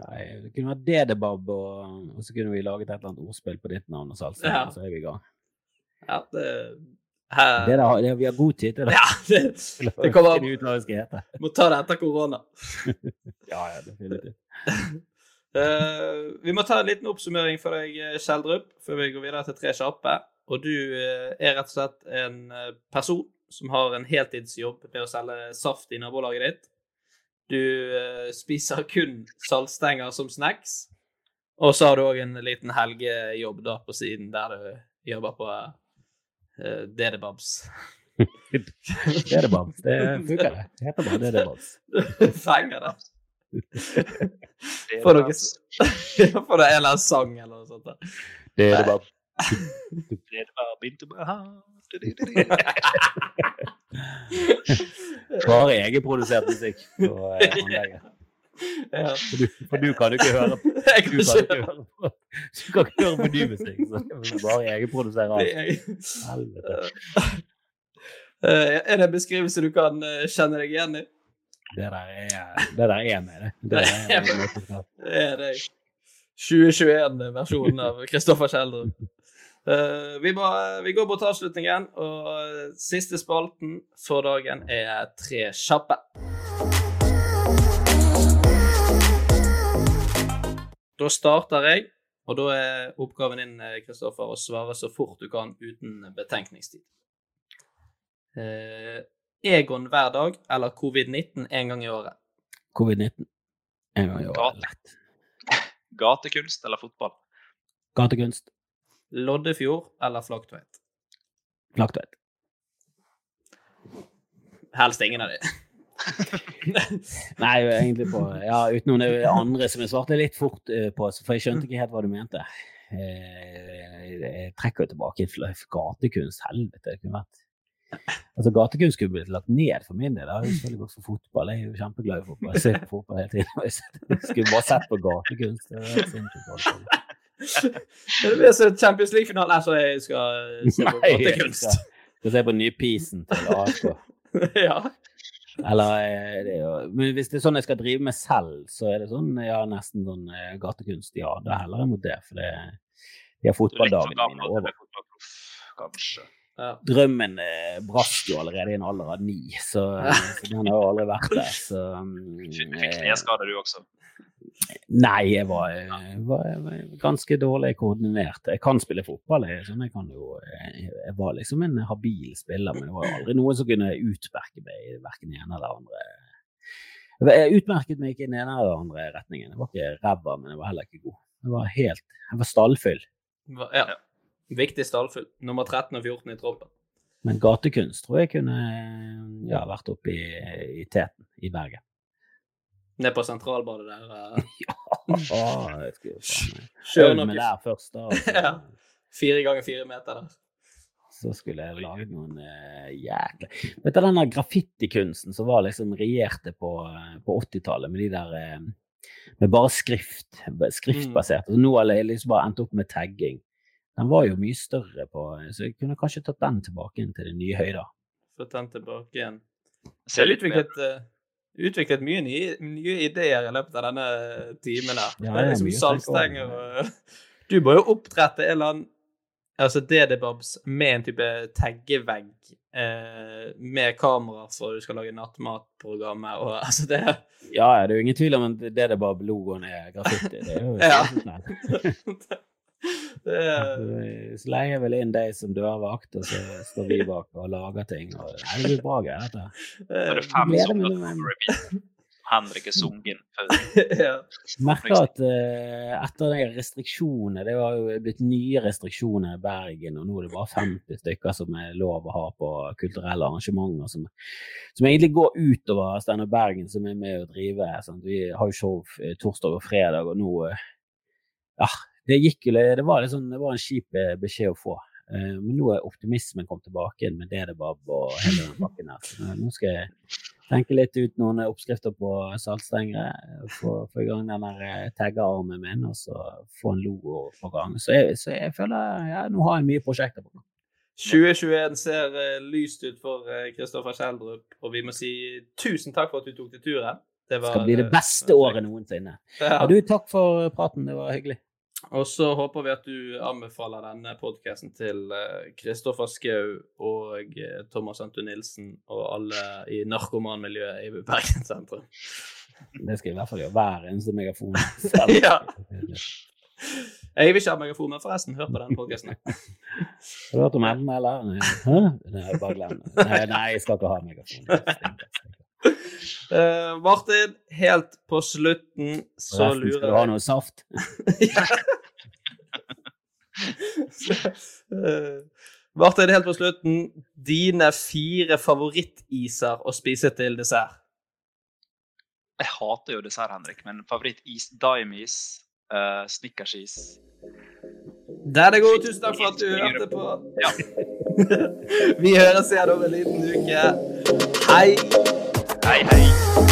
Nei, det kunne vært dedebab, og, og så kunne vi laget et eller annet ordspill på ditt navn og salsa, Ja. så er vi i gang. Ja, det, her, Det der, det, vi har god tid til det. ja, det, *laughs* Til det kommer- an det må ta det etter korona. *laughs* Ja, ja, definitivt. uh, *laughs* vi må ta en liten oppsummering for deg, Kjeldrup, før vi går videre til tre kjappe. Og du uh, er rett og slett en eh, person som har en heltidsjobb med å selge saft i nabolaget ditt. Du eh, spiser kun saltstenger som snacks. Og så har du òg en liten helgejobb da på siden der du jobber på uh, Dedebabs. *laughs* Dedebabs, det funker, det. Det heter bare Dedebabs. *laughs* Fenger det. Får dere *laughs* Får dere en eller annen sang eller noe sånt? Dedebabs. Dedebabs. Bare egenprodusert musikk *laughs* på anlegget. Ja. For du, for du kan jo ikke høre på *laughs* Du kan ikke høre på, *laughs* du kan ikke høre på ny musikk, så det er bare egenprodusere alt. Helvete. Eh, Er det en beskrivelse du kan eh, kjenne deg igjen i? Det der er, det der er med, det. det er. Det er det. 2021-versjonen av Kristoffer Kjeldrup. Eh, vi, må, vi går mot avslutningen, og siste spalten for dagen er Tre kjappe. Da starter jeg, og da er oppgaven din, eh, Kristoffer, å svare så fort du kan uten betenkningstid. Eh, Egon hver dag eller covid-19 en gang i året? Covid-19. én gang i året. *laughs* Gatekunst eller fotball? Gatekunst. Loddefjord eller Flaktveit? Flaktveit. Helst ingen av de. Nei, egentlig på Ja, utenom det andre som jeg svarte litt fort eh, på, for jeg skjønte ikke helt hva du mente. Eh, Jeg trekker jo tilbake til gatekunst. Helvete, det kunne vært Altså, Gatekunst skulle blitt lagt ned for min del. Jeg har jo selvfølgelig gått for fotball. Jeg er jo kjempeglad i fotball. Jeg ser på fotball hele tiden. *laughs* Jeg skulle bare sett på gatekunst. Det. Det blir så Champions League-finale så jeg skal se på Nei, jeg skal, se på nypisen til AFK. *laughs* ja. Eller eh, det er jo, Men hvis det er sånn jeg skal drive med selv, så er det sånn, ja, nesten sånn eh, gatekunst. Ja, da heller jeg mot det. For det, de har fotballdagene mine er over. Kanskje. Drømmen eh, brast jo allerede i en alder av ni, så, *laughs* så den har jo aldri vært der. Så, Fikk mm, fikk kneskade du også? Nei, jeg var, jeg var, jeg var ganske dårlig koordinert. Jeg kan spille fotball, jeg, sånn, jeg, kan jo, jeg, jeg var liksom en habil spiller, men det var aldri noen som kunne utmerke meg i verken den ene eller andre. Jeg utmerket meg ikke i den ene eller andre retningen. Jeg var ikke ræva, men jeg var heller ikke god. Jeg var helt, jeg var stallfyll. Ja. Viktig stallfull. Nummer 13 og 14 i troppen. Men gatekunst tror jeg kunne ja, vært oppe i, i teten i Bergen. Ned på sentralbadet der. Uh... *laughs* ja! Kjør meg der først, da. altså. *laughs* ja. Fire ganger fire meter der. Så skulle jeg laget noen uh, jækla Vet du den der graffitikunsten som var liksom regjerte på, eh, på 80-tallet, med de der uh, Med bare skrift. Skriftbasert. Og nå har jeg liksom bare endt opp med tagging. Den var jo mye større på Så jeg kunne kanskje tatt den tilbake inn til de nye høyder. Fått den tilbake igjen. Jeg har utviklet, eh, utviklet mye nye, nye ideer i løpet av denne timen her. Ja, det er liksom saltstenger og *laughs* Du må jo opprette en eller annen Altså DD-Babs med en type taggevegg eh, med kamera for du skal lage nattmatprogrammet og *laughs* altså det Ja, ja, det er jo ingen tvil om at det er bare logoen er graffiti. Det er jo *laughs* Ja. Er, Så leier vel inn deg som dørvakt, og så står vi bak og lager ting. Og, nei, det blir bra greier, dette. Er det fem har til. Henrik er sungen. *laughs* ja. merker at uh, etter de restriksjonene Det var jo blitt nye restriksjoner i Bergen, og nå er det bare 50 stykker som er lov å ha på kulturelle arrangementer som, som egentlig går utover Steinar Bergen, som er med å drive. Sant? Vi har jo show eh, torsdag og fredag, og nå eh, Ja, det gikk Det var, liksom, det var en kjip eh, beskjed å få. Eh, Men nå er optimismen kommet tilbake igjen med DD-Bab og hele den pakken her. Så nå skal jeg tenke litt ut noen oppskrifter på saltstengere. Få, få i gang den der eh, taggearmen min, og så få en logo på gang. Så jeg, så jeg føler ja, nå har jeg mye prosjekter på gang. 2021 ser eh, lyst ut for Kristoffer Kjeldrup, og vi må si tusen takk for at du tok til turen. Det var, skal bli det eh, beste året noensinne. Ja. Ja, du, takk for praten, det var hyggelig. Og så håper vi at du anbefaler denne podkasten til Kristoffer Schou og eh, Thomas Anton Nilsen og alle i narkomanmiljøet i Bergen sentrum. *laughs* Det skal jeg i hvert fall gjøre hver eneste megafon. *laughs* Ja. Jeg vil ikke ha megafon, men forresten, hør på denne podkasten. *laughs* Har du hørt om enden, eller? Nei? Nei, bare glem det. Nei, nei, jeg skal ikke ha megafon. *laughs* Eh, Martin, helt på slutten så Resten, lurer Skal du ha noe saft? *laughs* uh, Martin, helt på slutten. Dine fire favorittiser å spise til dessert? Jeg hater jo dessert, Henrik, men favorittis Dime-is, uh, Snickersis Den er god. Tusen takk for at du hørte på. Ja. *laughs* Vi høres igjen om en liten uke. Hei! Hei, hei.